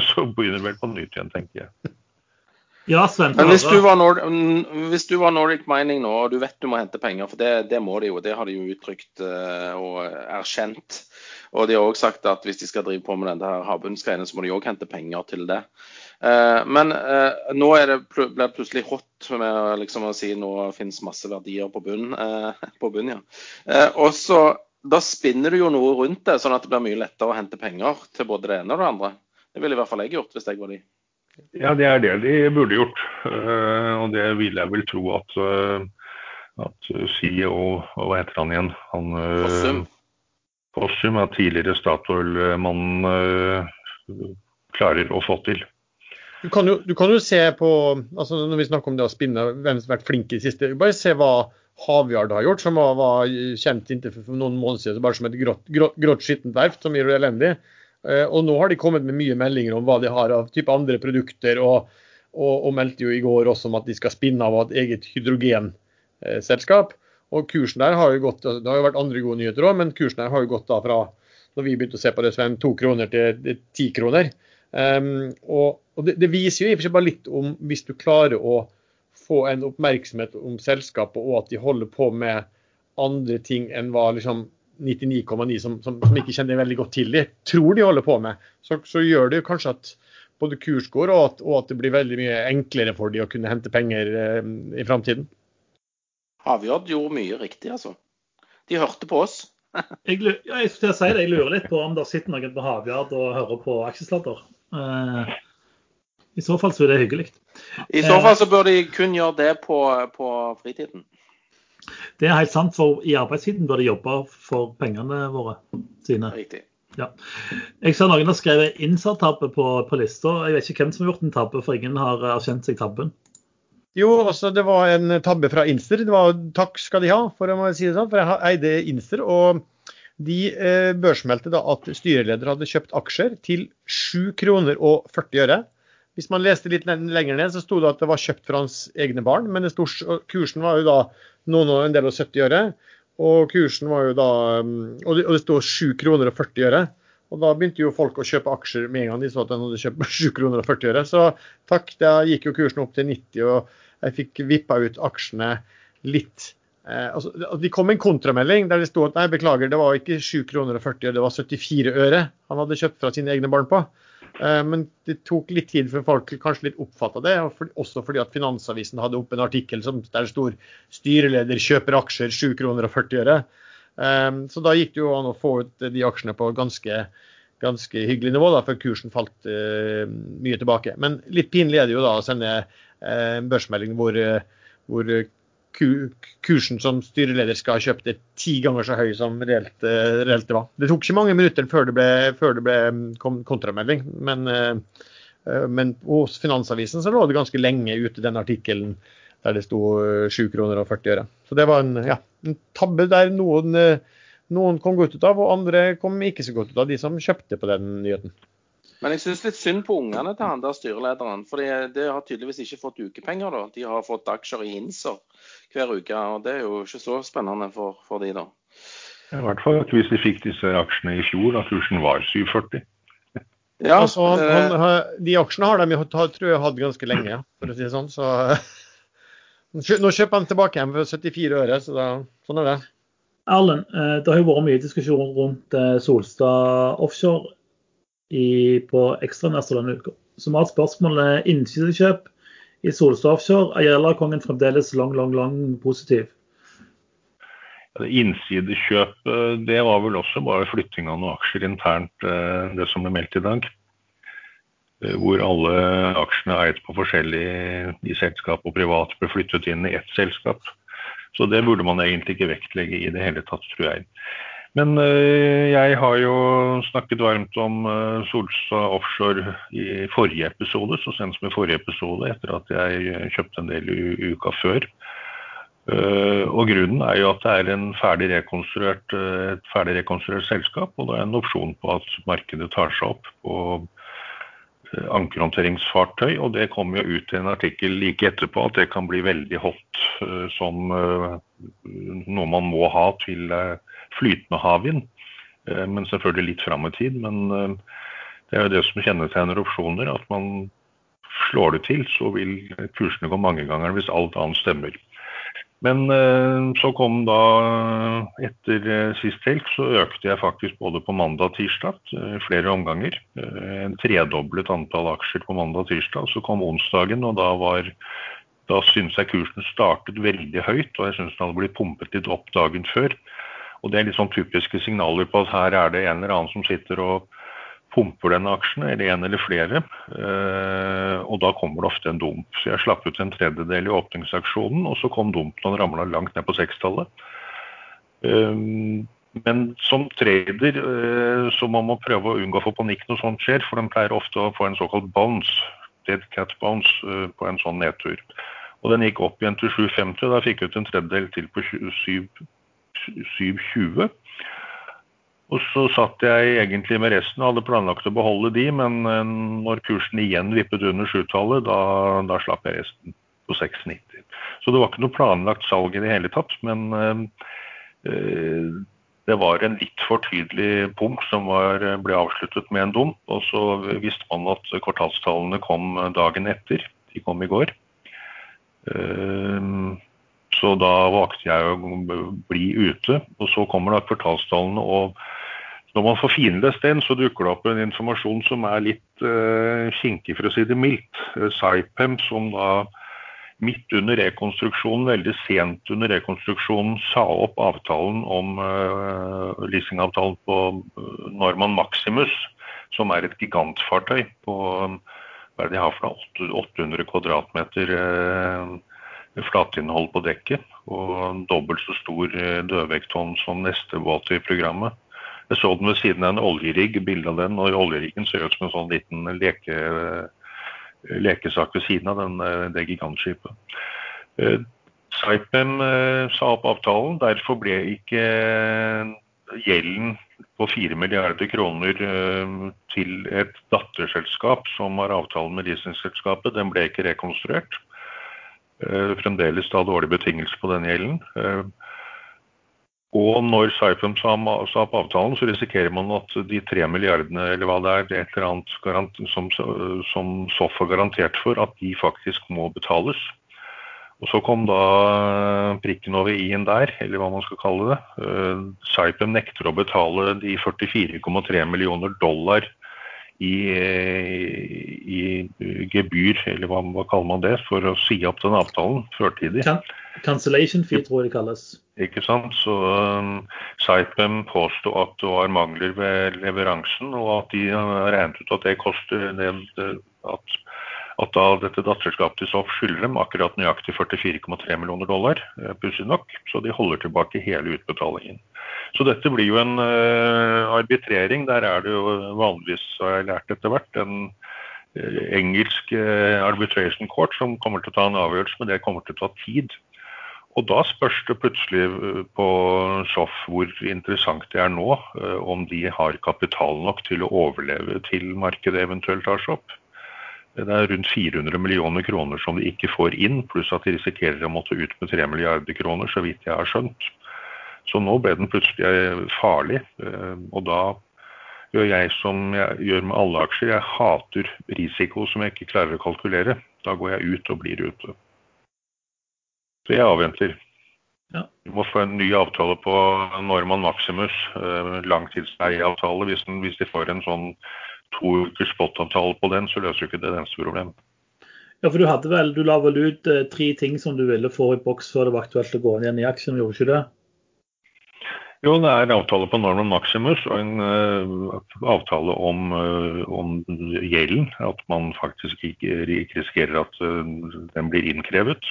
så begynner det vel på nytt igjen, tenker jeg. Ja, Sven, Men hvis du, Nord hvis du, var Nordic Mining nå, og du vet du må hente penger, for det, det må de jo, det har de jo uttrykt uh, og erkjent. Og de har òg sagt at hvis de skal drive på med denne havbunnsgreiene, så må de òg hente penger til det. Uh, men uh, nå er det blir det plutselig hot med liksom, å si nå finnes masse verdier på bunnen. på bunn, ja. og så da spinner du jo noe rundt det, sånn at det blir mye lettere å hente penger til både det ene og det andre. Det ville i hvert fall jeg gjort hvis jeg var de. Ja, det er det de burde gjort. Eh, og det vil jeg vel tro at, eh, at CEO og hva heter han igjen? Han, eh, Fossum. Fossum er tidligere Statoil-mannen klarer å få til. Du kan, jo, du kan, jo, se på altså Når vi snakker om det å spinne, hvem som har vært flink i det siste. Bare se hva Havyard har gjort, som var, kjent inntil for noen måneder siden bare som et grått, grått, grått skittent verft som gjør det elendig. Eh, og nå har de kommet med mye meldinger om hva de har av type andre produkter, og, og, og meldte jo i går også om at de skal spinne av et eget hydrogenselskap. Og kursen der har jo gått, Det har jo vært andre gode nyheter òg, men kursen der har jo gått da fra når vi begynte å se på det, Sven, to kroner til ti kroner. Um, og, og det, det, viser jo i og for seg bare litt om hvis du klarer å få en oppmerksomhet om selskapet, og at de holder på med andre ting enn hva liksom 99,9 som, som, som, ikke kjenner veldig godt til de, tror de holder på med, så, så gjør det jo kanskje at både kurs går, og at, og at, det blir veldig mye enklere for de å kunne hente penger eh, i framtiden. Havjord gjorde mye riktig, altså. De hørte på oss. Jeg, ja, jeg skulle si det, jeg lurer litt på om det sitter noen på Havjard og hører på aksjesladder. Eh, I så fall så er det hyggelig. I så fall så bør de kun gjøre det på, på fritiden. Det er helt sant, for i arbeidstiden bør de jobbe for pengene våre sine. Riktig. Ja. Jeg ser noen har skrevet innsatt-tabbe på, på lista. Jeg vet ikke hvem som har gjort en tabbe, for ingen har erkjent seg tabben. Jo, altså det var en tabbe fra Inster. Det var takk skal de ha, for å si det sånn. For jeg eide Inster, og de eh, børsmeldte da at styreleder hadde kjøpt aksjer til 7 kroner og 40 øre. Hvis man leste litt lenger ned, så sto det at det var kjøpt fra hans egne barn, men det sto, kursen var jo da noen og en del og 70 øre. Og kursen var jo da mm, Og det, sto 7 kroner og 40 øre. Og da begynte jo folk å kjøpe aksjer med en gang de så at den hadde kjøpt 7 kroner og 40 øre. Så takk, da gikk jo kursen opp til 90, og jeg fikk vippa ut aksjene litt. Eh, altså, de kom med en kontramelding der det sto at nei, beklager, det var ikke 7 kroner og 40 øre, det var 74 øre han hadde kjøpt fra sine egne barn på. Eh, men det tok litt tid før folk kanskje litt oppfatta det, også fordi at Finansavisen hadde opp en artikkel som, der det sto 'styreleder kjøper aksjer 7 kroner og 40 øre'. Um, så da gikk det jo an å få ut de aksjene på ganske, ganske hyggelig nivå, da, før kursen falt eh, mye tilbake. Men litt pinlig er det jo da å sende eh, en børsmelding hvor, eh, hvor eh, kursen som styreleder skal ha kjøpt, er ti ganger så høy som reelt, eh, reelt det var. Det tok ikke mange minutter før det ble, før det ble mm, kontramelding, men, eh, eh, men hos Finansavisen så lå det ganske lenge ute den artikkelen der det sto eh, 7 kroner og 40 øre. Så det var en, ja, en tabbe der noen, noen kom godt ut av, og andre kom ikke så godt ut av, de som kjøpte på den nyheten. Men jeg syns litt synd på ungene til han der styrelederen. For de, har tydeligvis ikke fått ukepenger, da. De har fått aksjer i Inser hver uke. Og det er jo ikke så spennende for, for de, da. I hvert fall ikke hvis de fikk disse aksjene i fjor, da kursen var 7,40. Ja, altså, han, eh, han, de aksjene har de tror jeg hatt ganske lenge, for å si det sånn. Så nå kjøper han tilbake igjen for 74 øre, så da, sånn er det. Erlend, eh, det har jo vært mye diskusjon rundt eh, Solstad offshore i, på ekstranester denne uka. Vi har et spørsmål eh, innsidekjøp i Solstad offshore. Er Gjelderkongen fremdeles lang, lang, lang positiv? Ja, det det var vel også bare flytting av noen aksjer internt, eh, det som ble meldt i dag. Eh, Hvor alle aksjene eid på forskjellig i selskap og privat ble flyttet inn i ett selskap. Så det burde man egentlig ikke vektlegge i det hele tatt, tror jeg. Men eh, jeg har jo snakket varmt om eh, Solstad offshore i forrige episode, så sent som i forrige episode, etter at jeg kjøpte en del uka før. Eh, og Grunnen er jo at det er ferdig eh, et ferdig rekonstruert selskap, og det er en opsjon på at markedet tar seg opp på eh, ankerhåndteringsfartøy. og Det kom jo ut i en artikkel like etterpå at det kan bli veldig hot eh, som eh, noe man må ha til eh, flytende havvind. Eh, Men selvfølgelig litt fram i tid. Men eh, det er jo det som kjennetegner opsjoner, at man slår det til, så vil kursene gå mange ganger hvis alt annet stemmer. Men eh, så kom da, etter sist helg, så økte jeg faktisk både på mandag og tirsdag, flere omganger. En tredoblet antall aksjer på mandag og tirsdag. Så kom onsdagen, og da var da syns jeg kursen startet veldig høyt, og jeg syns den hadde blitt pumpet litt opp dagen før. Og det er litt sånn typiske signaler på at her er det en eller annen som sitter og pumper denne aksjen, eller en eller flere. Eh, og da kommer det ofte en dump. Så jeg slapp ut en tredjedel i åpningsaksjonen, og så kom dumpen og ramla langt ned på sekstallet. Eh, men som trader eh, så må man prøve å unngå å få panikk når sånt skjer, for den pleier ofte å få en såkalt bounce, dead cat bounce, på en sånn nedtur. Og den gikk opp igjen til 7,50, og da fikk jeg ut en tredjedel til på 7 7,20. Og så satt jeg egentlig med resten og hadde planlagt å beholde de, men eh, når kursen igjen vippet under sjutallet, da, da slapp jeg resten på 6,90. Så det var ikke noe planlagt salg i det hele tatt, men eh, det var en litt for tydelig pump som var, ble avsluttet med en dump. Og så visste man at kvartalstallene kom dagen etter. De kom i går. Eh, så da valgte jeg å bli ute. Og så kommer da kvartalstallene, og når man får finlest den, så dukker det opp en informasjon som er litt uh, kinkig, for å si det mildt. Uh, Saipem, som da midt under rekonstruksjonen, veldig sent under rekonstruksjonen, sa opp avtalen om uh, leasingavtalen på Norman Maximus, som er et gigantfartøy på hva er det de har for 800 kvadratmeter uh, flatinnhold på dekket. Og dobbelt så stor dødvekttonn som neste båt i programmet. Jeg så den ved siden av en oljerigg, bilde av den, og oljeriggen ser ut som en sånn liten leke, lekesak ved siden av den, det gigantskipet. Eh, Saipem eh, sa opp avtalen, derfor ble ikke gjelden på 4 milliarder kroner eh, til et datterselskap som har avtale med leasingselskapet, den ble ikke rekonstruert. Fremdeles da dårlige betingelser på denne gjelden. Og når Saipem sa opp avtalen, så risikerer man at de tre milliardene eller hva det er, et eller annet som, som SOF har garantert for, at de faktisk må betales. Og Så kom da prikken over i-en der, eller hva man skal kalle det. Saipem nekter å betale de 44,3 millioner dollar i, i, gebyr, eller hva, hva, kaller man det, for å si opp den avtalen førtidig. Cancellation fee, tror jeg det kalles. Ikke sant. Så um, Saipem påsto at det var mangler ved leveransen, og at de regnet ut at det koster det, at, at da dette datterselskapet til SOF skylder dem akkurat nøyaktig 44,3 millioner dollar, eh, pussig nok. Så de holder tilbake hele utbetalingen. Så dette blir jo en uh, arbitrering. Der er det jo vanligvis, har jeg lært etter hvert, en uh, engelsk arbitration court som kommer til å ta en avgjørelse, men det kommer til å ta tid. Og da spørs det plutselig eh, på SOF hvor interessant det er nå, eh, om de har kapital nok til å overleve til markedet eventuelt tar seg opp. Det er rundt 400 millioner kroner som de ikke får inn, pluss at de risikerer å måtte ut med 3 milliarder kroner, så vidt jeg har skjønt. Så nå ble den plutselig eh, farlig, og da gjør jeg som jeg gjør med alle aksjer. Jeg hater risiko som jeg ikke klarer å kalkulere. Da går jeg ut og blir ute. Så jeg avventer. Ja. Vi må få en ny avtale på Norman Maximus, eh, langtidsleieavtale. Hvis, hvis de får en sånn to ukers spot-avtale på den, så løser jo ikke det eneste problemet. Ja, for du, hadde vel, du la vel ut eh, tre ting som du ville få i boks før det var aktuelt å gå inn igjen i aksjen, gjorde du ikke det? Jo, det er avtale på Norman Maximus og en uh, avtale om, uh, om, gjelden. At man faktisk ikke, ikke risikerer at uh, den blir innkrevet.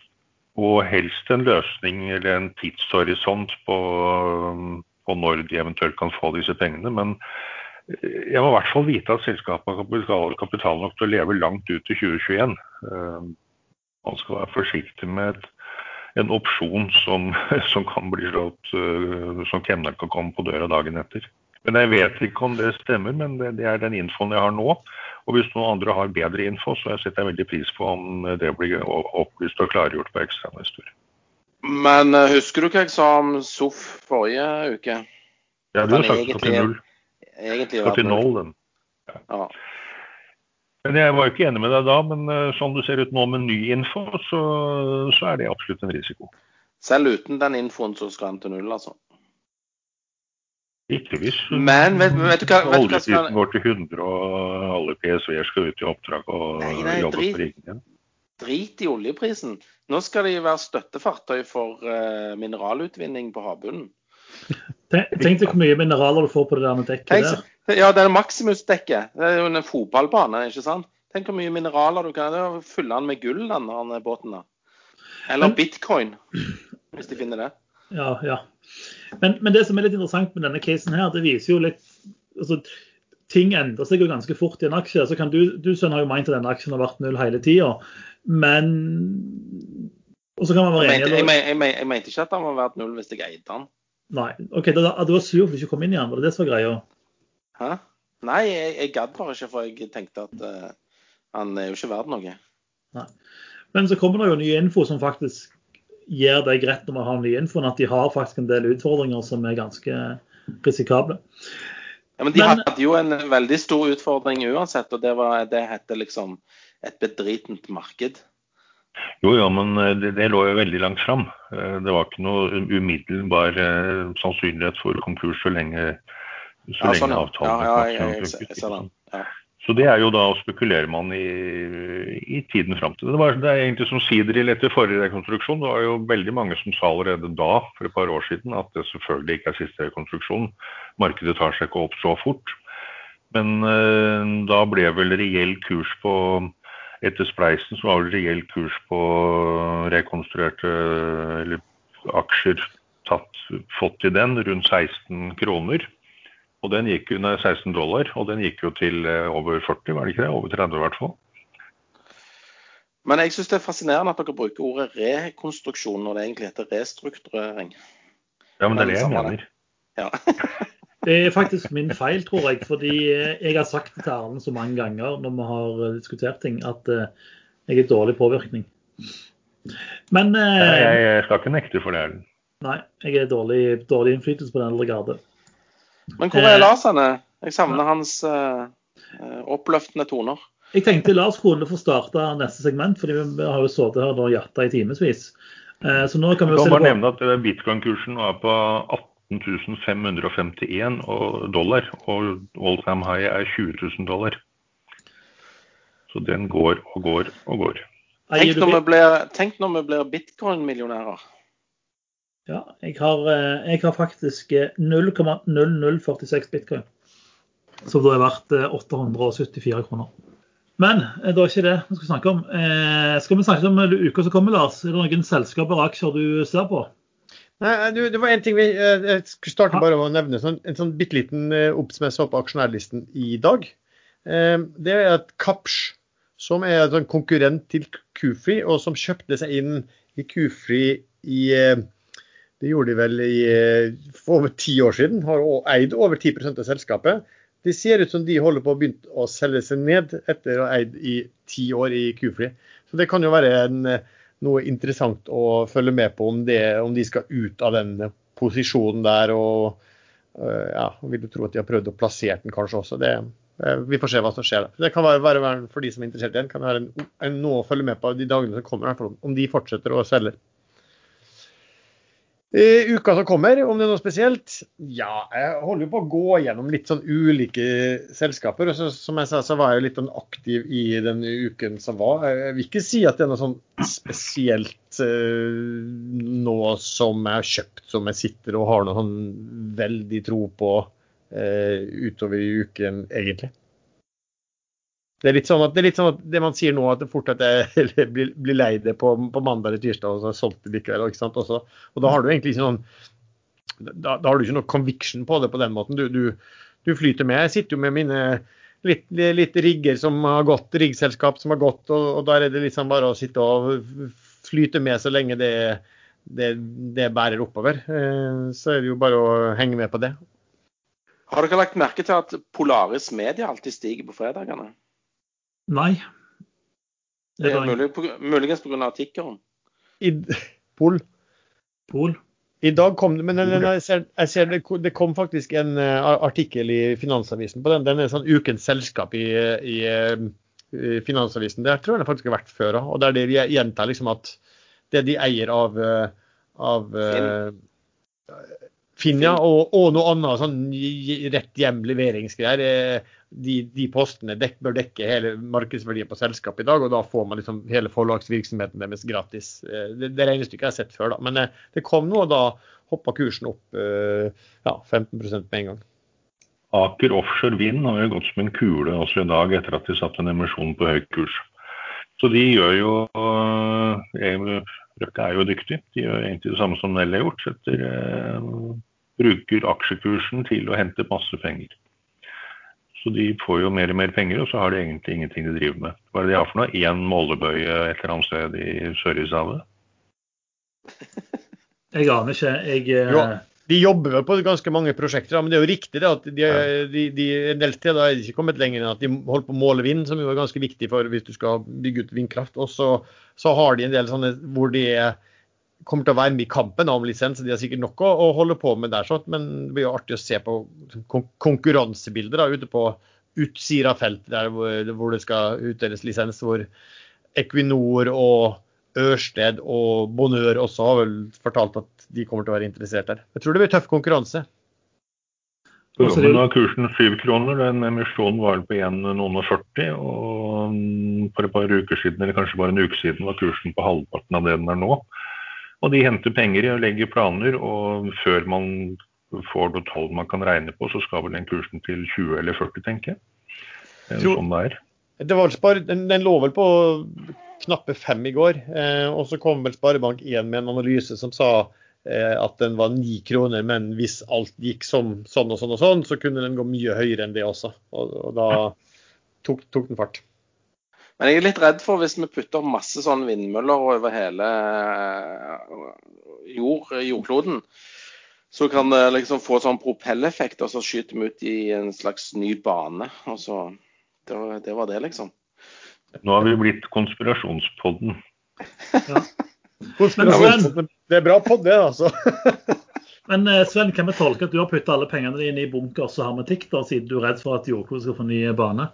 Og helst en løsning eller en tidshorisont på, på, når de eventuelt kan få disse pengene. Men jeg må i hvert fall vite at selskapet har kapital, kapital nok til å leve langt ut til 2021. Eh, man skal være forsiktig med et, en opsjon som, som kan bli slått, eh, som kemneren kan komme på døra dagen etter. Men jeg vet ikke om det stemmer, men det, det er den infoen jeg har nå. Og hvis noen andre har bedre info, så setter jeg veldig pris på om det blir opplyst og klargjort på ekstrainvestor. Men uh, husker du hva jeg sa om SOF forrige uke? Ja, du har sagt det til null. Egentlig skal til Nolan. Ja. ja. Men Jeg var jo ikke enig med deg da, men uh, sånn du ser ut nå med ny info, så, så er det absolutt en risiko. Selv uten den infoen så skal han til null, altså? Ikke hvis Men vet, vet du hva, vet du hva skal... går til 100 og alle PSV-er skal ut i oppdrag og nei, nei, jobbe drit, på riggen. Drit i oljeprisen. Nå skal de være støttefartøy for uh, mineralutvinning på havbunnen. Tenk deg hvor mye mineraler du får på det der dekket Tenk, der. Ja, det er Maximus-dekket. Det er jo en fotballbane, ikke sant. Tenk hvor mye mineraler du kan fylle den med gull, den båten. der. Eller Men, bitcoin, hvis de finner det. Ja, ja. Men, men, det som er litt interessant med denne casen her, det viser jo litt altså, Ting endrer seg jo ganske fort i en aksje. så kan Du, du Søren, har jo ment at denne aksjen har vært null hele tida, men og så kan man være enig jeg, jeg, jeg, mente ikke at den var verdt null hvis jeg eide den. Nei. OK, da, du var sur for du ikke kom inn igjen? Var det det som var greia? Hæ? Nei, jeg, jeg gadd bare ikke, for jeg tenkte at uh, han er jo ikke verdt noe. Nei. Men så kommer det jo ny info som faktisk gir deg rett når man har ny info, at de har faktisk en del utfordringer som er ganske risikable. Ja, men De men, hadde jo en veldig stor utfordring uansett, og det, var, det heter liksom et bedritent marked. Jo, ja, men eh, det, det, lå jo veldig langt fram. Eh, det var ikke noe umiddelbar eh, sannsynlighet for konkurs så lenge, så ja, sånn, lenge avtalen ja, ja, jeg, jeg, jeg, Så det er jo da å spekulere man i, i tiden fram til. Det, var, det er egentlig som siderill etter forrige rekonstruksjon. Det var jo veldig mange som sa allerede da, for et par år siden, at det selvfølgelig ikke er siste rekonstruksjon. Markedet tar seg ikke opp så fort. Men da ble vel reell kurs på etter spleisen så var vel reell kurs på rekonstruerte eller aksjer tatt, fått i den rundt 16 kroner. Og den gikk nei, 16 dollar, og den gikk jo til eh, over 40, var det ikke det? Over 30 i hvert fall. Men jeg syns det er fascinerende at dere bruker ordet rekonstruksjon når det egentlig heter restrukturering. Ja, men det er det jeg mener. Ja. Det er faktisk min feil, tror jeg. Fordi jeg har sagt det til Arne så mange ganger når vi har diskutert ting, at eh, jeg er dårlig påvirkning. Men Jeg, eh, jeg skal ikke nekte for det. Erlend. Nei, jeg er dårlig, dårlig innflytelse på den eldre garde. Men hvor er Eh, Lars henne? Jeg savner hans eh, eh, oppløftende toner. Jeg tenkte Lars kunne få starte neste segment, fordi vi har jo sittet her og jatta i timevis. Eh, Så nå kan vi Jeg jo kan se bare nevne at eh, bitcoin-kursen var på 18 551 og dollar, og all time high er 20 000 dollar. Så den går og går og går. Tenk når vi blir, bitcoin-millionærer. Ja, jeg har, eh, jeg har faktisk eh, 0,0046 bitcoin. Som da er verdt eh, 874 kroner. Men eh, det var ikke det vi skal snakke om. Eh, skal vi snakke om uka som kommer, Lars? Er det noen selskaper og aksjer du ser på? Nei, du, det var en ting vi eh, Jeg skulle starte bare med å nevne sånn, en sånn bitte liten opp som jeg så på aksjonærlisten i dag. Eh, Det er at Kapsch, som er en sånn konkurrent til Kufri, og som kjøpte seg inn i Kufri i eh, Det gjorde de vel i, eh, for over ti år siden. Har eid over 10 av selskapet. Det ser ut som de holder på å begynne å selge seg ned etter å ha eid i ti år i Kufri. Så det kan jo være en eh, noe interessant å følge med på om, det, om de skal ut av den posisjonen der. og øh, ja, vil du tro at de har prøvd å plassere den kanskje også. Det, øh, vi får se hva som skjer. Det kan være, være, for de som er interessert i den, kan være en, en, noe å følge med på de dagene som kommer, om de fortsetter å selge. I uka som kommer, om det er noe spesielt? Ja, jeg holder jo på å gå gjennom litt sånn ulike selskaper. og så, Som jeg sa, så var jeg jo litt sånn aktiv i den uken som var. Jeg vil ikke si at det er noe sånn spesielt eh, nå som jeg har kjøpt, som jeg sitter og har noe sånn veldig tro på eh, utover i uken, egentlig. Det er sånn at det, er litt sånn at det man sier nå, at det fort at jeg blir, blir lei det på, på mandag eller tirsdag, og så har jeg solgt det likevel. Ikke sant? Også, og da har du egentlig ikke sånn da, da har du ikke noe conviction på det på den måten. Du, du, du flyter med. Jeg sitter jo med mine litt, litt rigger som har gått, riggselskap som har gått, og, og da er det liksom bare å sitte og flyte med så lenge det, det, det bærer oppover. Eh, Så er det jo bare å henge med på det. Har dere lagt merke til at Polaris Media alltid stiger på fredagene? Nei. Det er mulig, på, muligens pga. tikkeren. I, Pol. Pol. I dag kom det, men den- den- jeg ser, jeg ser det, det kom faktisk en eh, artikkel i Finansavisen på den. Den er sånn ukens selskap i, i, eh, i Finansavisen. Det tror jeg det faktisk har vært før òg. Der de gjentar liksom at det de eier av, eh, av eh, Finn, ja, og, og noe annet sånn rett hjem leveringsgreier. eh, De, de postene dek, bør dekke hele markedsverdien på selskapet i dag, og da får man liksom hele forlagsvirksomheten deres gratis. Eh, Det, det regnestykket har jeg sett før, da. Men eh, det kom nå, og da hoppa kursen opp eh, ja, 15 med en gang. Aker Offshore Vind har jo gått som en kule også i dag etter at de satte en emisjon på høy kurs. Så de gjør jo eh, Røkke er jo dyktig. De gjør egentlig det samme som Nell har gjort. Setter, bruker aksjekursen til å hente masse penger. Så de får jo mer og mer penger, og så har de egentlig ingenting de driver med. Hva er det de har for noe? Én målebøye et eller annet sted i Sørishavet? Jeg aner ikke. Jeg eh, Jo. De jobber vel på ganske mange prosjekter, men det er jo riktig det at de, de, de, en del steder er de ikke kommet lenger enn at de holder på å måle vind, som jo er ganske viktig for hvis du skal bygge ut vindkraft. Og så, så har de en del sånne hvor de er- kommer til å være med i kampen om lisens. De har sikkert nok å, å holde på med der, sånn, men det blir jo artig å se på konkurransebilder da, ute på Utsira-feltet, der hvor, hvor det skal utdeles lisens. hvor Equinor og Ørsted og Bonør også har vel fortalt at de kommer til å være interessert der. Jeg tror det blir tøff konkurranse. Nå er kursen syv kroner. Den emisjonen var på 1,40. og 40. Mm, for et par uker siden, eller kanskje bare en uke siden, var kursen på halvparten av det den er nå. Og de henter penger og legger planer, og før man får noe tall man kan regne på, så skal vel den kursen til 20 eller 40, tenker jeg. Tror- sånn det er. Det var spar, den, den lå vel på knappe fem i går. Eh, og så kom vel Sparebank1 med en analyse som sa eh, at den var ni kroner, men hvis alt gikk som, sånn og sånn og sånn, så kunne den gå mye høyere enn det også. Og, og da tok, tok den fart. Men jeg er litt redd for hvis vi putter masse sånne vindmøller over hele eh, jord, jordkloden, så kan det liksom få sånn propelleffekt, og så skyter vi ut i en slags ny bane. Og så Det var det, var det liksom. Nå har vi blitt konspirasjonspodden. Konspirasjon- Det er bra podd, det, altså. Men eh, Sven, kan vi tolke at du har puttet alle pengene dine i bunkers og hermetikk, da, siden du er redd for at jordkloden skal få ny bane?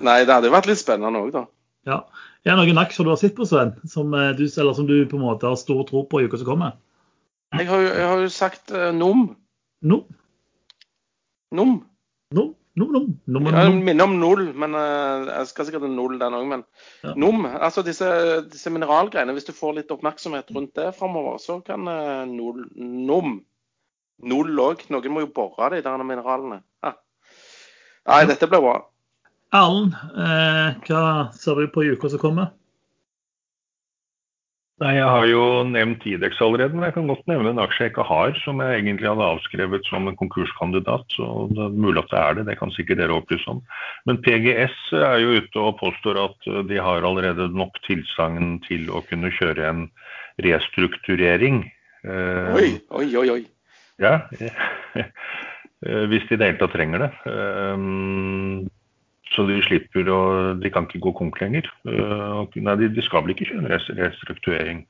Nei, det hadde jo vært litt spennende òg, da. Ja. Er det noen aksjer du har sett på, Sven, som eh, du, eller som du på en måte har stor tro på i uka som kommer? Jeg har jeg har jo sagt eh, NOM. NOM? NOM. NOM. Nom, nom, nom, no, Jeg minner om null, men eh, jeg skal sikkert ha null den òg. Men Ja. NOM, altså disse, disse mineralgreiene, hvis du får litt oppmerksomhet rundt det framover, så kan null, NOM Null òg. Noen må jo bore de der mineralene. Ja. Nei, dette blir bra. Erlend, eh, hva ser du på i uka som kommer? Nei, Jeg har jo nevnt Idex allerede, men jeg kan godt nevne en aksje jeg ikke har, som jeg egentlig hadde avskrevet som en konkurskandidat. så Det er mulig at det er det, det kan sikkert dere opplyse om. Men PGS er jo ute og påstår at eh, de har allerede nok tilsagn til å kunne kjøre en restrukturering. Eh, Oi, oi, oi. oi. Ja, eh, hvis de i det hele tatt trenger det. Eh, Så de slipper å De kan ikke gå konk lenger. Eh, Nei, de, skal vel ikke kjøre en restrukturering.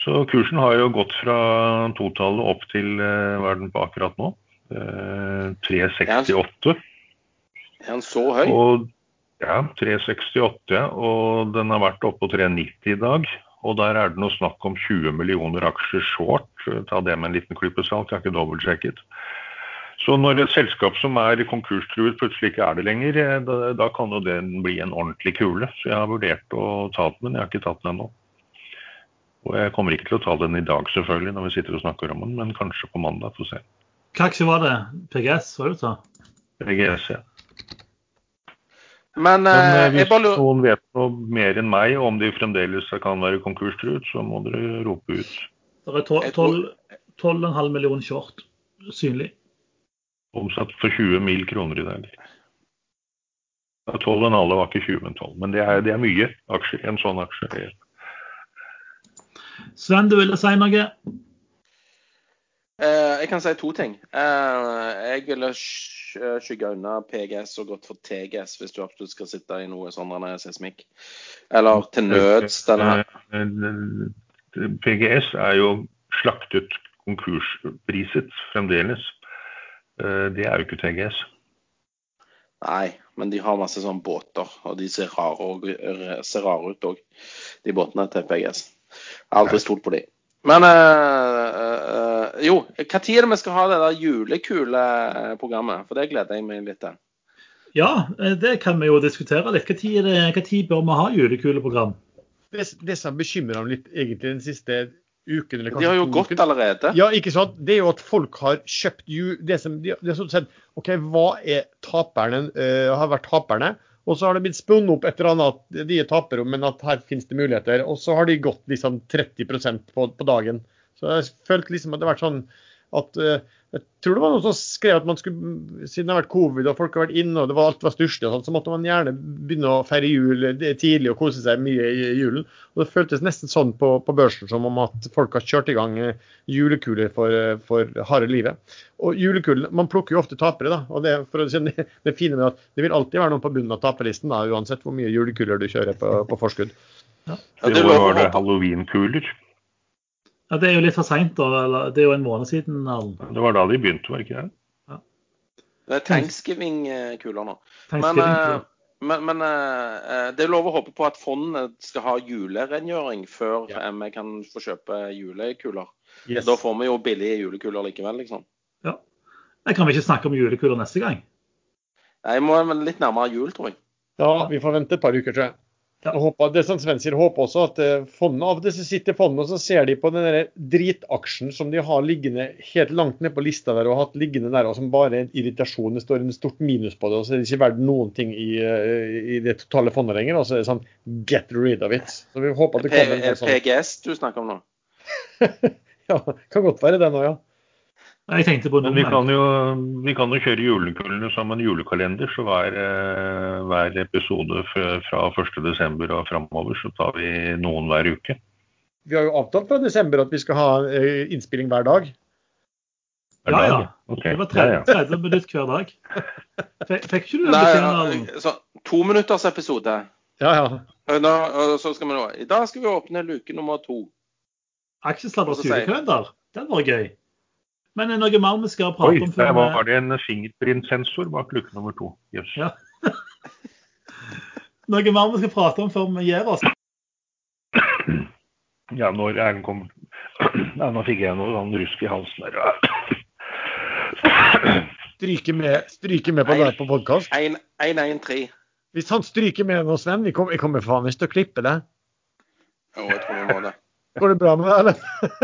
Så kursen har jo gått fra totallet opp til eh, hva er den på akkurat nå? Eh, 368. Er den så høy? Og, ja, 368, og den har vært oppe på 390 i dag. Og der er det noe snakk om 20 millioner aksjer short. Ta det med en liten klype salt, jeg har ikke dobbeltsjekket. Så når et selskap som er konkurstruet plutselig ikke er det lenger, eh, da, da kan jo den bli en ordentlig kule. Så jeg har vurdert å ta den, men jeg har ikke tatt den ennå. Og jeg kommer ikke til å ta den i dag, selvfølgelig, når vi sitter og snakker om den, men kanskje på mandag, få se. Hva aksje var det? PGS, var det du sa? PGS, ja. Men, Men eh, eh, hvis bare noen vet noe mer enn meg om de fremdeles kan være konkurstruet, så må dere rope ut. Det er tol- Jeg tror- tolv- 12,5 millioner short synlig. Omsatt for 20 mil kroner i dag. Ja, 12,5 var ikke 20, men 12. Men det er, det er mye aksjer. En sånn aksje. Sven, du ville si noe? Eh, jeg kan si to ting. Eh, jeg ville eh, skygge unna PGS og gått for TGS hvis du absolutt skal sitte i noe sånn seismikk. Eller til nøds denne PGS er jo slaktet konkurspriset fremdeles. Eh, Det er jo ikke TGS. Nei, men de har masse sånne båter, og de ser rare, og, ser rare ut òg, de båtene til PGS. Jeg har aldri stolt på de. Men øh, øh, jo, når er det vi skal ha det der julekuleprogrammet? For det gleder jeg meg litt til. Ja, det kan vi jo diskutere litt. Tid bør vi ha julekuleprogram? Det, det som bekymrer meg litt egentlig den siste uken eller De har jo gått allerede. Ja, ikke sant? Det er jo at folk har kjøpt ju, det som de, det som sett, OK, hva er taperne, uh, har vært taperne? Og så har det blitt spunnet opp et eller annet at de er tapere, men at her finnes det muligheter. Og så har de gått liksom 30 på, på dagen. Så jeg følte liksom at det har vært sånn at eh, Jeg tror det var noen som skrev at man skulle, siden det har vært covid og folk har vært inne og det var alt var stusslig, sånt, så måtte man gjerne begynne å feire jul eh, tidlig og kose seg mye i julen. Og Det føltes nesten sånn på, på børsen som om at folk har kjørt i gang eh, julekuler for, eh, for harde livet. Og julekulen, Man plukker jo ofte tapere, da. og det, for å si, det, det fine med at det vil alltid være noen på bunnen av taperlisten, da, uansett hvor mye julekuler du kjører på, på forskudd. Ja, I det var det halloweenkuler. Ja, Det er jo litt for seint, da. Eller, det er jo en måned siden. Erlend. Det var da de begynte, var det ikke det? Det er Thanksgiving-kuler nå. Men, Thanksgiving, men, men, men eh, det er lov å håpe på at fondet skal ha julerengjøring før Ja. eh, vi kan få kjøpe julekuler. Yes. Da får vi jo billige julekuler likevel, liksom. Ja. Jeg Kan vi ikke snakke om julekuler neste gang? Nei, Jeg må vel litt nærmere jul, tror jeg. Ja, vi får vente et par uker, tror jeg. Ja. Håper, det er som Sven sier, håper også at fondene fondet, Av og til så sitter fondet og så ser de på den der dritaksjen som de har liggende helt langt ned på lista der og har hatt liggende der, og som bare er en irritasjon. Det står en stort minus på det, og så er det ikke verdt noen ting i, eh, i det totale fondet lenger. Og så er det sånn get rid of it. Så vi håper at det kommer Er en sånn PGS du snakker om nå? Ja, kan godt være det nå, ja. Jeg tenkte på Men vi kan jo, vi kan jo kjøre julekullene som en julekalender, så hver, eh, hver episode fra, fra 1.12. og framover så tar vi noen hver uke. Vi har jo avtalt fra desember at vi skal ha eh, innspilling hver dag. Er Ja, det ja. det? Det var ja, ja. 30, 30 minutter hver dag. Fikk fikk ikke du den beskjeden, Erlend? ja, så, episode. Ja, ja. Da, og så skal vi nå, I dag skal vi åpne luke nummer to. Sier- julekalender. Den var gøy. Men er det noe mer vi skal prate Oi, om der var det en fingerprintsensor bak luke nummer to. Jøss. Ja. Noe mer vi skal prate om før vi gir oss? Ja, når Erlend kom ja, Nå fikk jeg noe sånn rusk i halsen der. Stryke med, stryke med på, det på podkast. 113. Hvis han stryker med nå, Sven, vi kommer, jeg kommer faen ikke til å klippe det. Jo, jeg tror vi må det. Går det bra med deg, eller?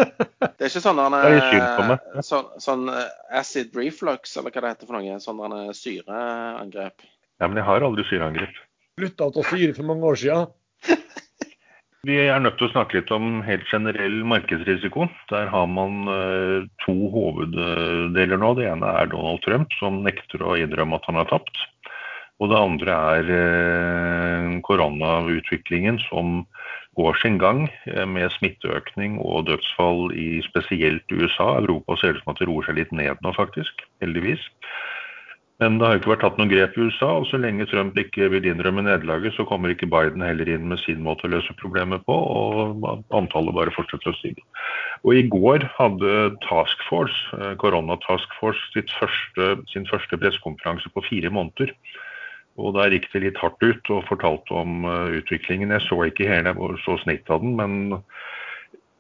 Det er ikke sånn der, er eh, sånn, sånn eh, acid reflux, eller hva det heter for noe. Sånn eh, syreangrep. Ja, men jeg har aldri syreangrep. Slutta å syre for mange år siden. Vi er nødt til å snakke litt om helt generell markedsrisiko. Der har man to hoveddeler nå. Det ene er Donald Trump, som nekter å innrømme at han har tapt. Og det andre er koronautviklingen, som går sin gang eh, med smitteøkning og dødsfall i spesielt USA. Europa ser ut som at det roer seg litt ned nå, faktisk. Heldigvis. Men det har ikke vært tatt noen grep i USA, og så lenge Trump ikke vil innrømme nederlaget, så kommer ikke Biden heller inn med sin måte å løse problemet på, og antallet bare fortsetter å stige. Og i går hadde Task Force, eh, Corona Task Force sitt første, sin første pressekonferanse på fire måneder. Og der gikk det litt hardt ut og fortalte om eh, utviklingen. Jeg så ikke hele, jeg så snitt av den, men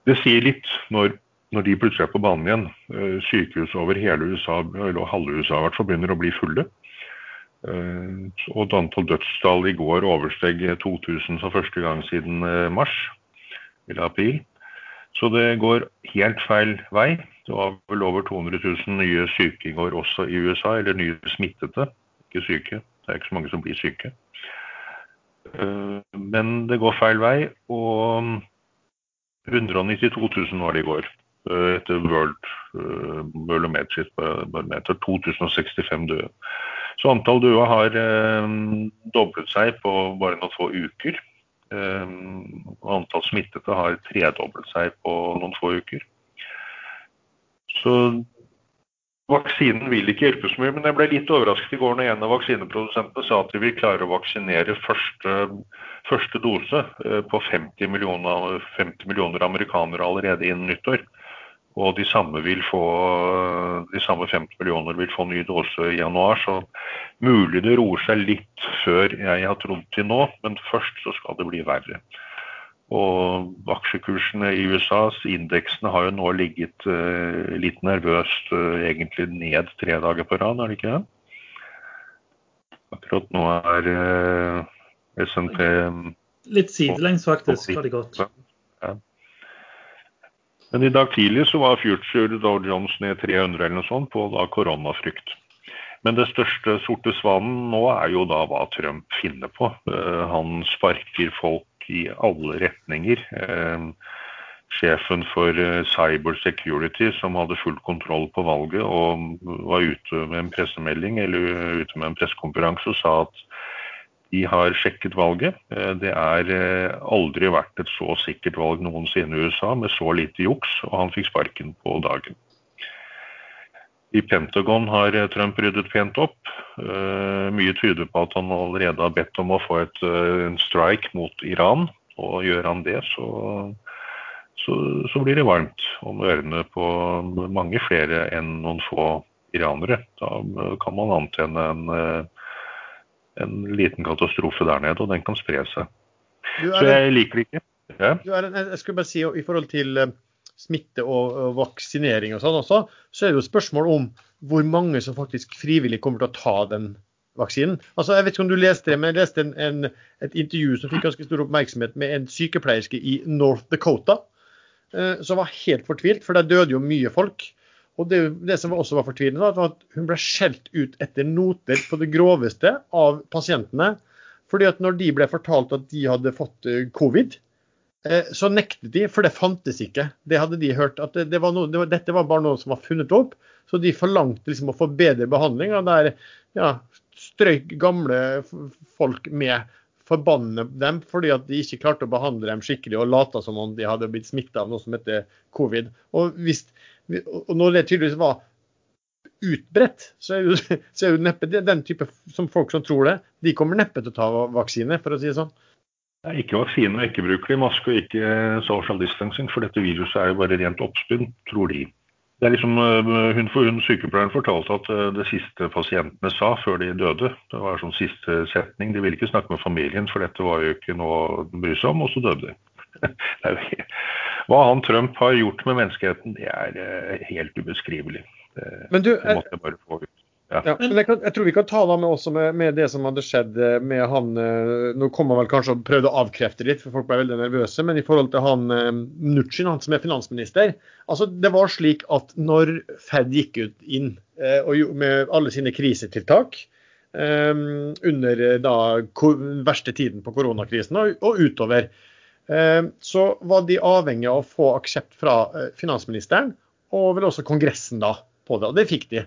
det sier litt når når de plutselig er på banen igjen, eh, sykehus over hele USA, eller halve USA i hvert fall, begynner å bli fulle. Eh, Og antall dødstall i går oversteg 2000 for første gang siden mars, eller april. Så det går helt feil vei. Det var vel over 200 000 nye syke i går også i USA, eller nye smittede, ikke syke. Det er ikke så mange som blir syke. Eh, Men det går feil vei, og 192 000 var det i går eh, etter World uh, Barometer, barometer 2065 døde. Så antall døde har eh, doblet seg på bare noen få uker. Eh, antall smittede har tredoblet seg på noen få uker. Så vaksinen vil ikke hjelpe så mye. Men jeg ble litt overrasket i går når en av vaksineprodusentene sa at de vil klare å vaksinere første, første dose eh, på 50 millioner, 50 millioner amerikanere allerede innen nyttår. Og de samme, vil få, de samme 50 millioner vil få ny dose i januar. Så mulig det roer seg litt før jeg har trodd til nå, men først så skal det bli verre. Og aksjekursene i USAs indeksene har jo nå ligget uh, litt nervøst uh, egentlig ned tre dager på rad, er det ikke det? Akkurat nå er uh, SNP Litt sidelengs, faktisk, har det gått. Ja. Men i dag tidlig så var future Dow Jones ned 300 eller noe sånt på da koronafrykt. Men det største sorte svanen nå er jo da hva Trump finner på. Eh, han sparker folk i alle retninger. Eh, sjefen for eh, Cyber Security, som hadde full kontroll på valget, og var ute med en pressemelding eller ute med en pressekonferanse og sa at de har sjekket valget. Eh, Det er eh, aldri vært et så sikkert valg noensinne i USA med så lite juks, og han fikk sparken på dagen. I Pentagon har eh, Trump ryddet pent opp. Eh, Mye tyder på at han allerede har bedt om å få et, eh, en strike mot Iran. Og gjør han det, så, så, så blir det varmt om ørene på mange flere enn noen få iranere. Da kan man antenne en, en liten katastrofe der nede, og den kan spre seg. Så jeg liker det ikke. Ja. du, Erlend, jeg skulle bare si i forhold til smitte og, vaksinering og sånn også, så er det jo spørsmål om hvor mange som faktisk frivillig kommer til å ta den vaksinen. Altså, jeg vet ikke om du leste det, men jeg leste en, en, et intervju som fikk ganske stor oppmerksomhet med en sykepleierske i North Dakota, eh, som var helt fortvilt, for der døde jo mye folk. Og det, det som også var fortvilende, var at hun ble skjelt ut etter noter på det groveste av pasientene. fordi at når de ble fortalt at de hadde fått eh, covid, så nektet de, for det fantes ikke. Det hadde de hørt. at det, det var noe, det var, Dette var bare noe som var funnet opp. Så de forlangte liksom å få bedre behandling. og der ja, strøyk gamle folk med forbanne dem fordi at de ikke klarte å behandle dem skikkelig og lata som om de hadde blitt smitta av noe som heter covid. Og, hvis, og når det tydeligvis var utbredt, så er, jo, så er den type som folk som tror det, de kommer neppe til å ta vaksine, for å si det sånn. Ikke vaksine og ikke brukelig maske og ikke social distancing, for dette viruset er jo bare rent oppspinn, tror de. Det er liksom, hun hun, hun Sykepleieren fortalte at eh, det siste pasientene sa før de døde, det var sånn siste setning, de ville ikke snakke med familien, for dette var jo ikke noe å bry seg om, og så døde de. Hva han Trump har gjort med menneskeheten, det er eh, helt ubeskrivelig. Det, Men du, det Ja. ja men jeg, kan, jeg, tror vi kan ta da med også med, med, det som hadde skjedd eh, med han eh, Nå kom han vel kanskje og prøvde å avkrefte litt, for folk ble veldig nervøse. Men i forhold til han eh, han som er finansminister. altså Det var slik at når Fed gikk ut inn og med alle sine krisetiltak under da verste tiden på koronakrisen og, og utover, så var de avhengig av å få aksept fra finansministeren og vel også Kongressen da på det. Og det fikk de.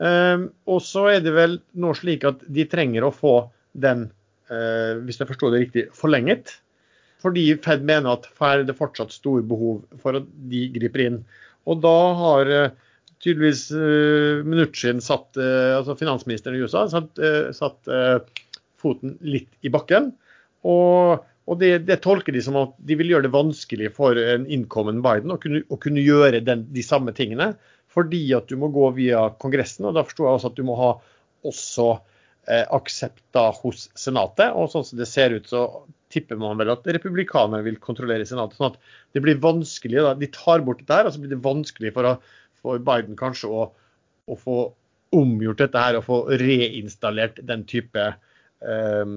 Um, og så er det vel nå slik at de trenger å få den, uh, hvis jeg forstår det riktig, forlenget. Fordi Fed mener at her er det fortsatt store behov for at de griper inn. Og da har uh, tydeligvis uh, Mnuchin satt, altså finansministeren i USA, satt, satt foten litt i bakken. Og, og det, det, tolker de som at de vil gjøre det vanskelig for en innkommen Biden å kunne, å kunne gjøre den, de samme tingene fordi at du må gå via Kongressen. og Da forsto jeg også at du må ha også eh, aksept hos Senatet. Og sånn som det ser ut, så tipper man vel at republikanerne vil kontrollere Senatet. sånn at det blir vanskelig, da. De tar bort dette her, og så blir det vanskelig for, for Biden kanskje å, å, få omgjort dette her og få reinstallert den type eh,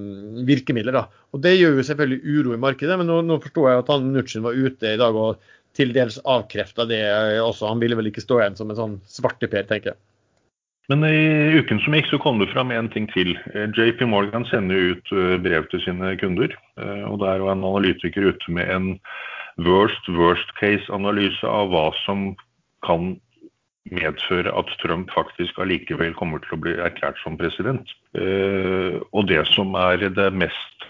virkemidler. da. Og Det gjør jo selvfølgelig uro i markedet, men nå, nå forstår jeg at han Nutsjen var ute i dag og til dels avkrefta det også. Han ville vel ikke stå igjen som en sånn svarteper, tenker jeg. Men i uken som gikk, så kom det fram en ting til. Eh, JP Morgan sender ut eh, brev til sine kunder. Eh, og Der var en analytiker ute med en worst worst case-analyse av hva som kan medføre at Trump faktisk allikevel kommer til å bli erklært som president. Og det som er det mest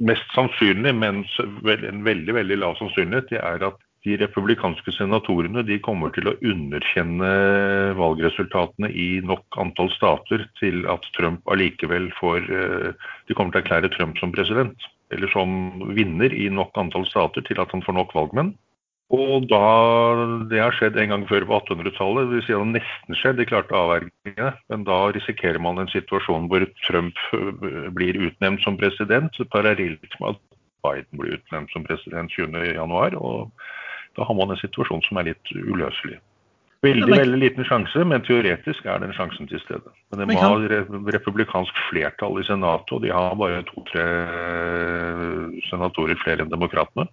mest sannsynlig, men en veldig veldig lav sannsynlighet, det er at de republikanske senatorene de kommer til å underkjenne valgresultatene i nok antall stater til at Trump allikevel får eh, De kommer til å erklære Trump som president, eller som vinner i nok antall stater til at han får nok valgmenn. Og da Det har skjedd en gang før på 1800-tallet. Det vil si det har nesten skjedd, de klarte å avverge det. Men da risikerer man en situasjon hvor Trump øh, blir utnevnt som president, parallelt med at Biden blir utnevnt som president 20.1. Og da har man en situasjon som er litt uløselig. Veldig veldig liten sjanse, men teoretisk er den sjansen til stede. Men det må ha republikansk flertall i Senatet, og de har bare to-tre øh, senatorer flere enn demokratene.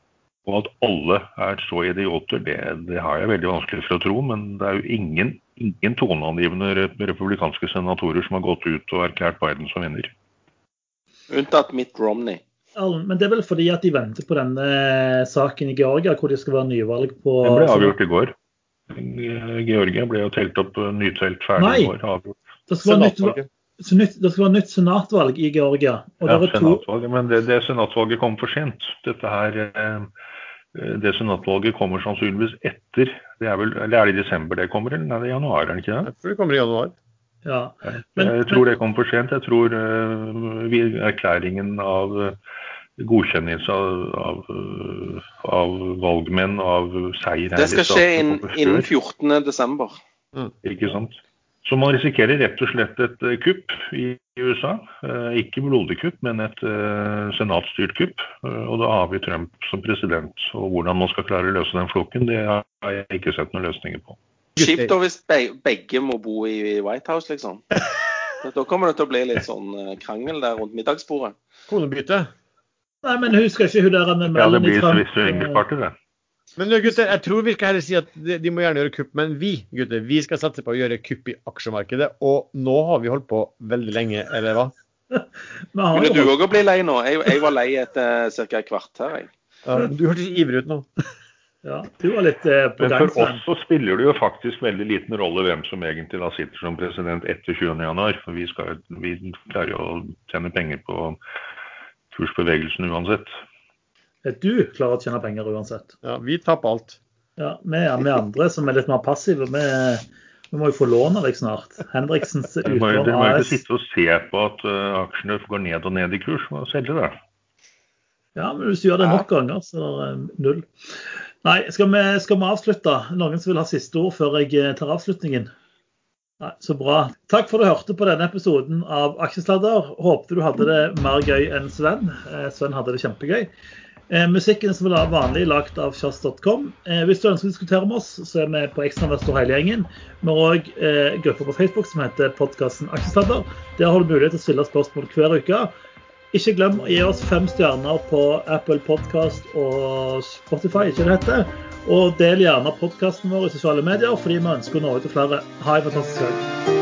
Og at alle er så idioter, det, det, har jeg veldig vanskelig for å tro. Men det er jo ingen, ingen toneangivende republikanske senatorer som har gått ut og erklært Biden som vinner. Unntatt Mitt Romney. Men det er vel fordi at de venter på denne saken i Georgia, hvor det skal være nyvalg på Den ble avgjort i går. Georgia ble jo telt opp nytelt ferdig i går. Avgjort. Det skal være nytt, nytt, det skal være nytt senatvalg i Georgia. ja, senatvalget, men det, det senatvalget kom for sent. Dette her eh, Eh, det senatvalget kommer sannsynligvis etter. Det er vel, eller er det i desember det kommer, eller er det i januar? er det ikke det? Jeg tror det kommer i januar. Ja. Men, jeg tror det kommer for sent. Jeg tror uh, erklæringen av uh, godkjennelse av, av, uh, av, valgmenn, av seier Det skal skje innen 14.12. Mm. Ikke sant? Så man risikerer rett og slett et eh, kupp i USA. Eh, ikke blodig kupp, men et senatsstyrt senatstyrt kupp. Og da har vi Trump som president. Og hvordan man skal klare å løse den flokken, det har jeg ikke sett noen løsninger på. Kjipt hvis begge må bo i White House, liksom. Da kommer det til å bli litt sånn krangel der rundt middagsbordet. Konebytte. Nei, men husker ikke hun der Ja, det blir swingers-party, det. Men gutter, jeg tror vi skal heller si at de må gjerne gjøre kupp, men vi gutter, vi skal satse på å gjøre kupp i aksjemarkedet. Og nå har vi holdt på veldig lenge, eller hva? Kunne du òg bli lei nå? Jeg, jeg, var lei etter ca. et kvarter. Jeg. Ja, du hørtes ivrig ut nå. Ja, du var litt eh, på gang. Men for oss så spiller det jo faktisk veldig liten rolle hvem som egentlig da sitter som president etter 20.1. For vi, skal, vi klarer jo å tjene penger på kursbevegelsen uansett. Du klarer å tjene penger uansett. Ja, vi taper alt. Ja, Vi, vi andre som er litt mer passive, vi, vi må jo få lån av deg snart. Henriksens utlån AS. Du må jo ikke sitte og se på at uh, aksjene går ned og ned i kurs. Må selge det. Ja, men hvis du gjør det nok ganger, så er det null. Nei, skal vi, skal vi avslutte? Noen som vil ha siste ord før jeg eh, tar avslutningen? Nei, Så bra. Takk for at du hørte på denne episoden av Aksjesladder. Håpte du hadde det mer gøy enn Sven. Eh, Sven hadde det kjempegøy. Eh, musikken som er vanlig, lagd av kjass.com. Eh, hvis du ønsker å diskutere med oss, så er vi på Ekstrainvestor hele gjengen. Vi har òg eh, på Facebook som heter podkasten Aksjesladder. Der har du mulighet til å stille spørsmål hver uke. Ikke glem å gi oss fem stjerner på Apple Podcast og Spotify, ikke det heter. Og del gjerne podkasten vår i sosiale medier, fordi vi ønsker å nå ut til flere. Ha en fantastisk dag.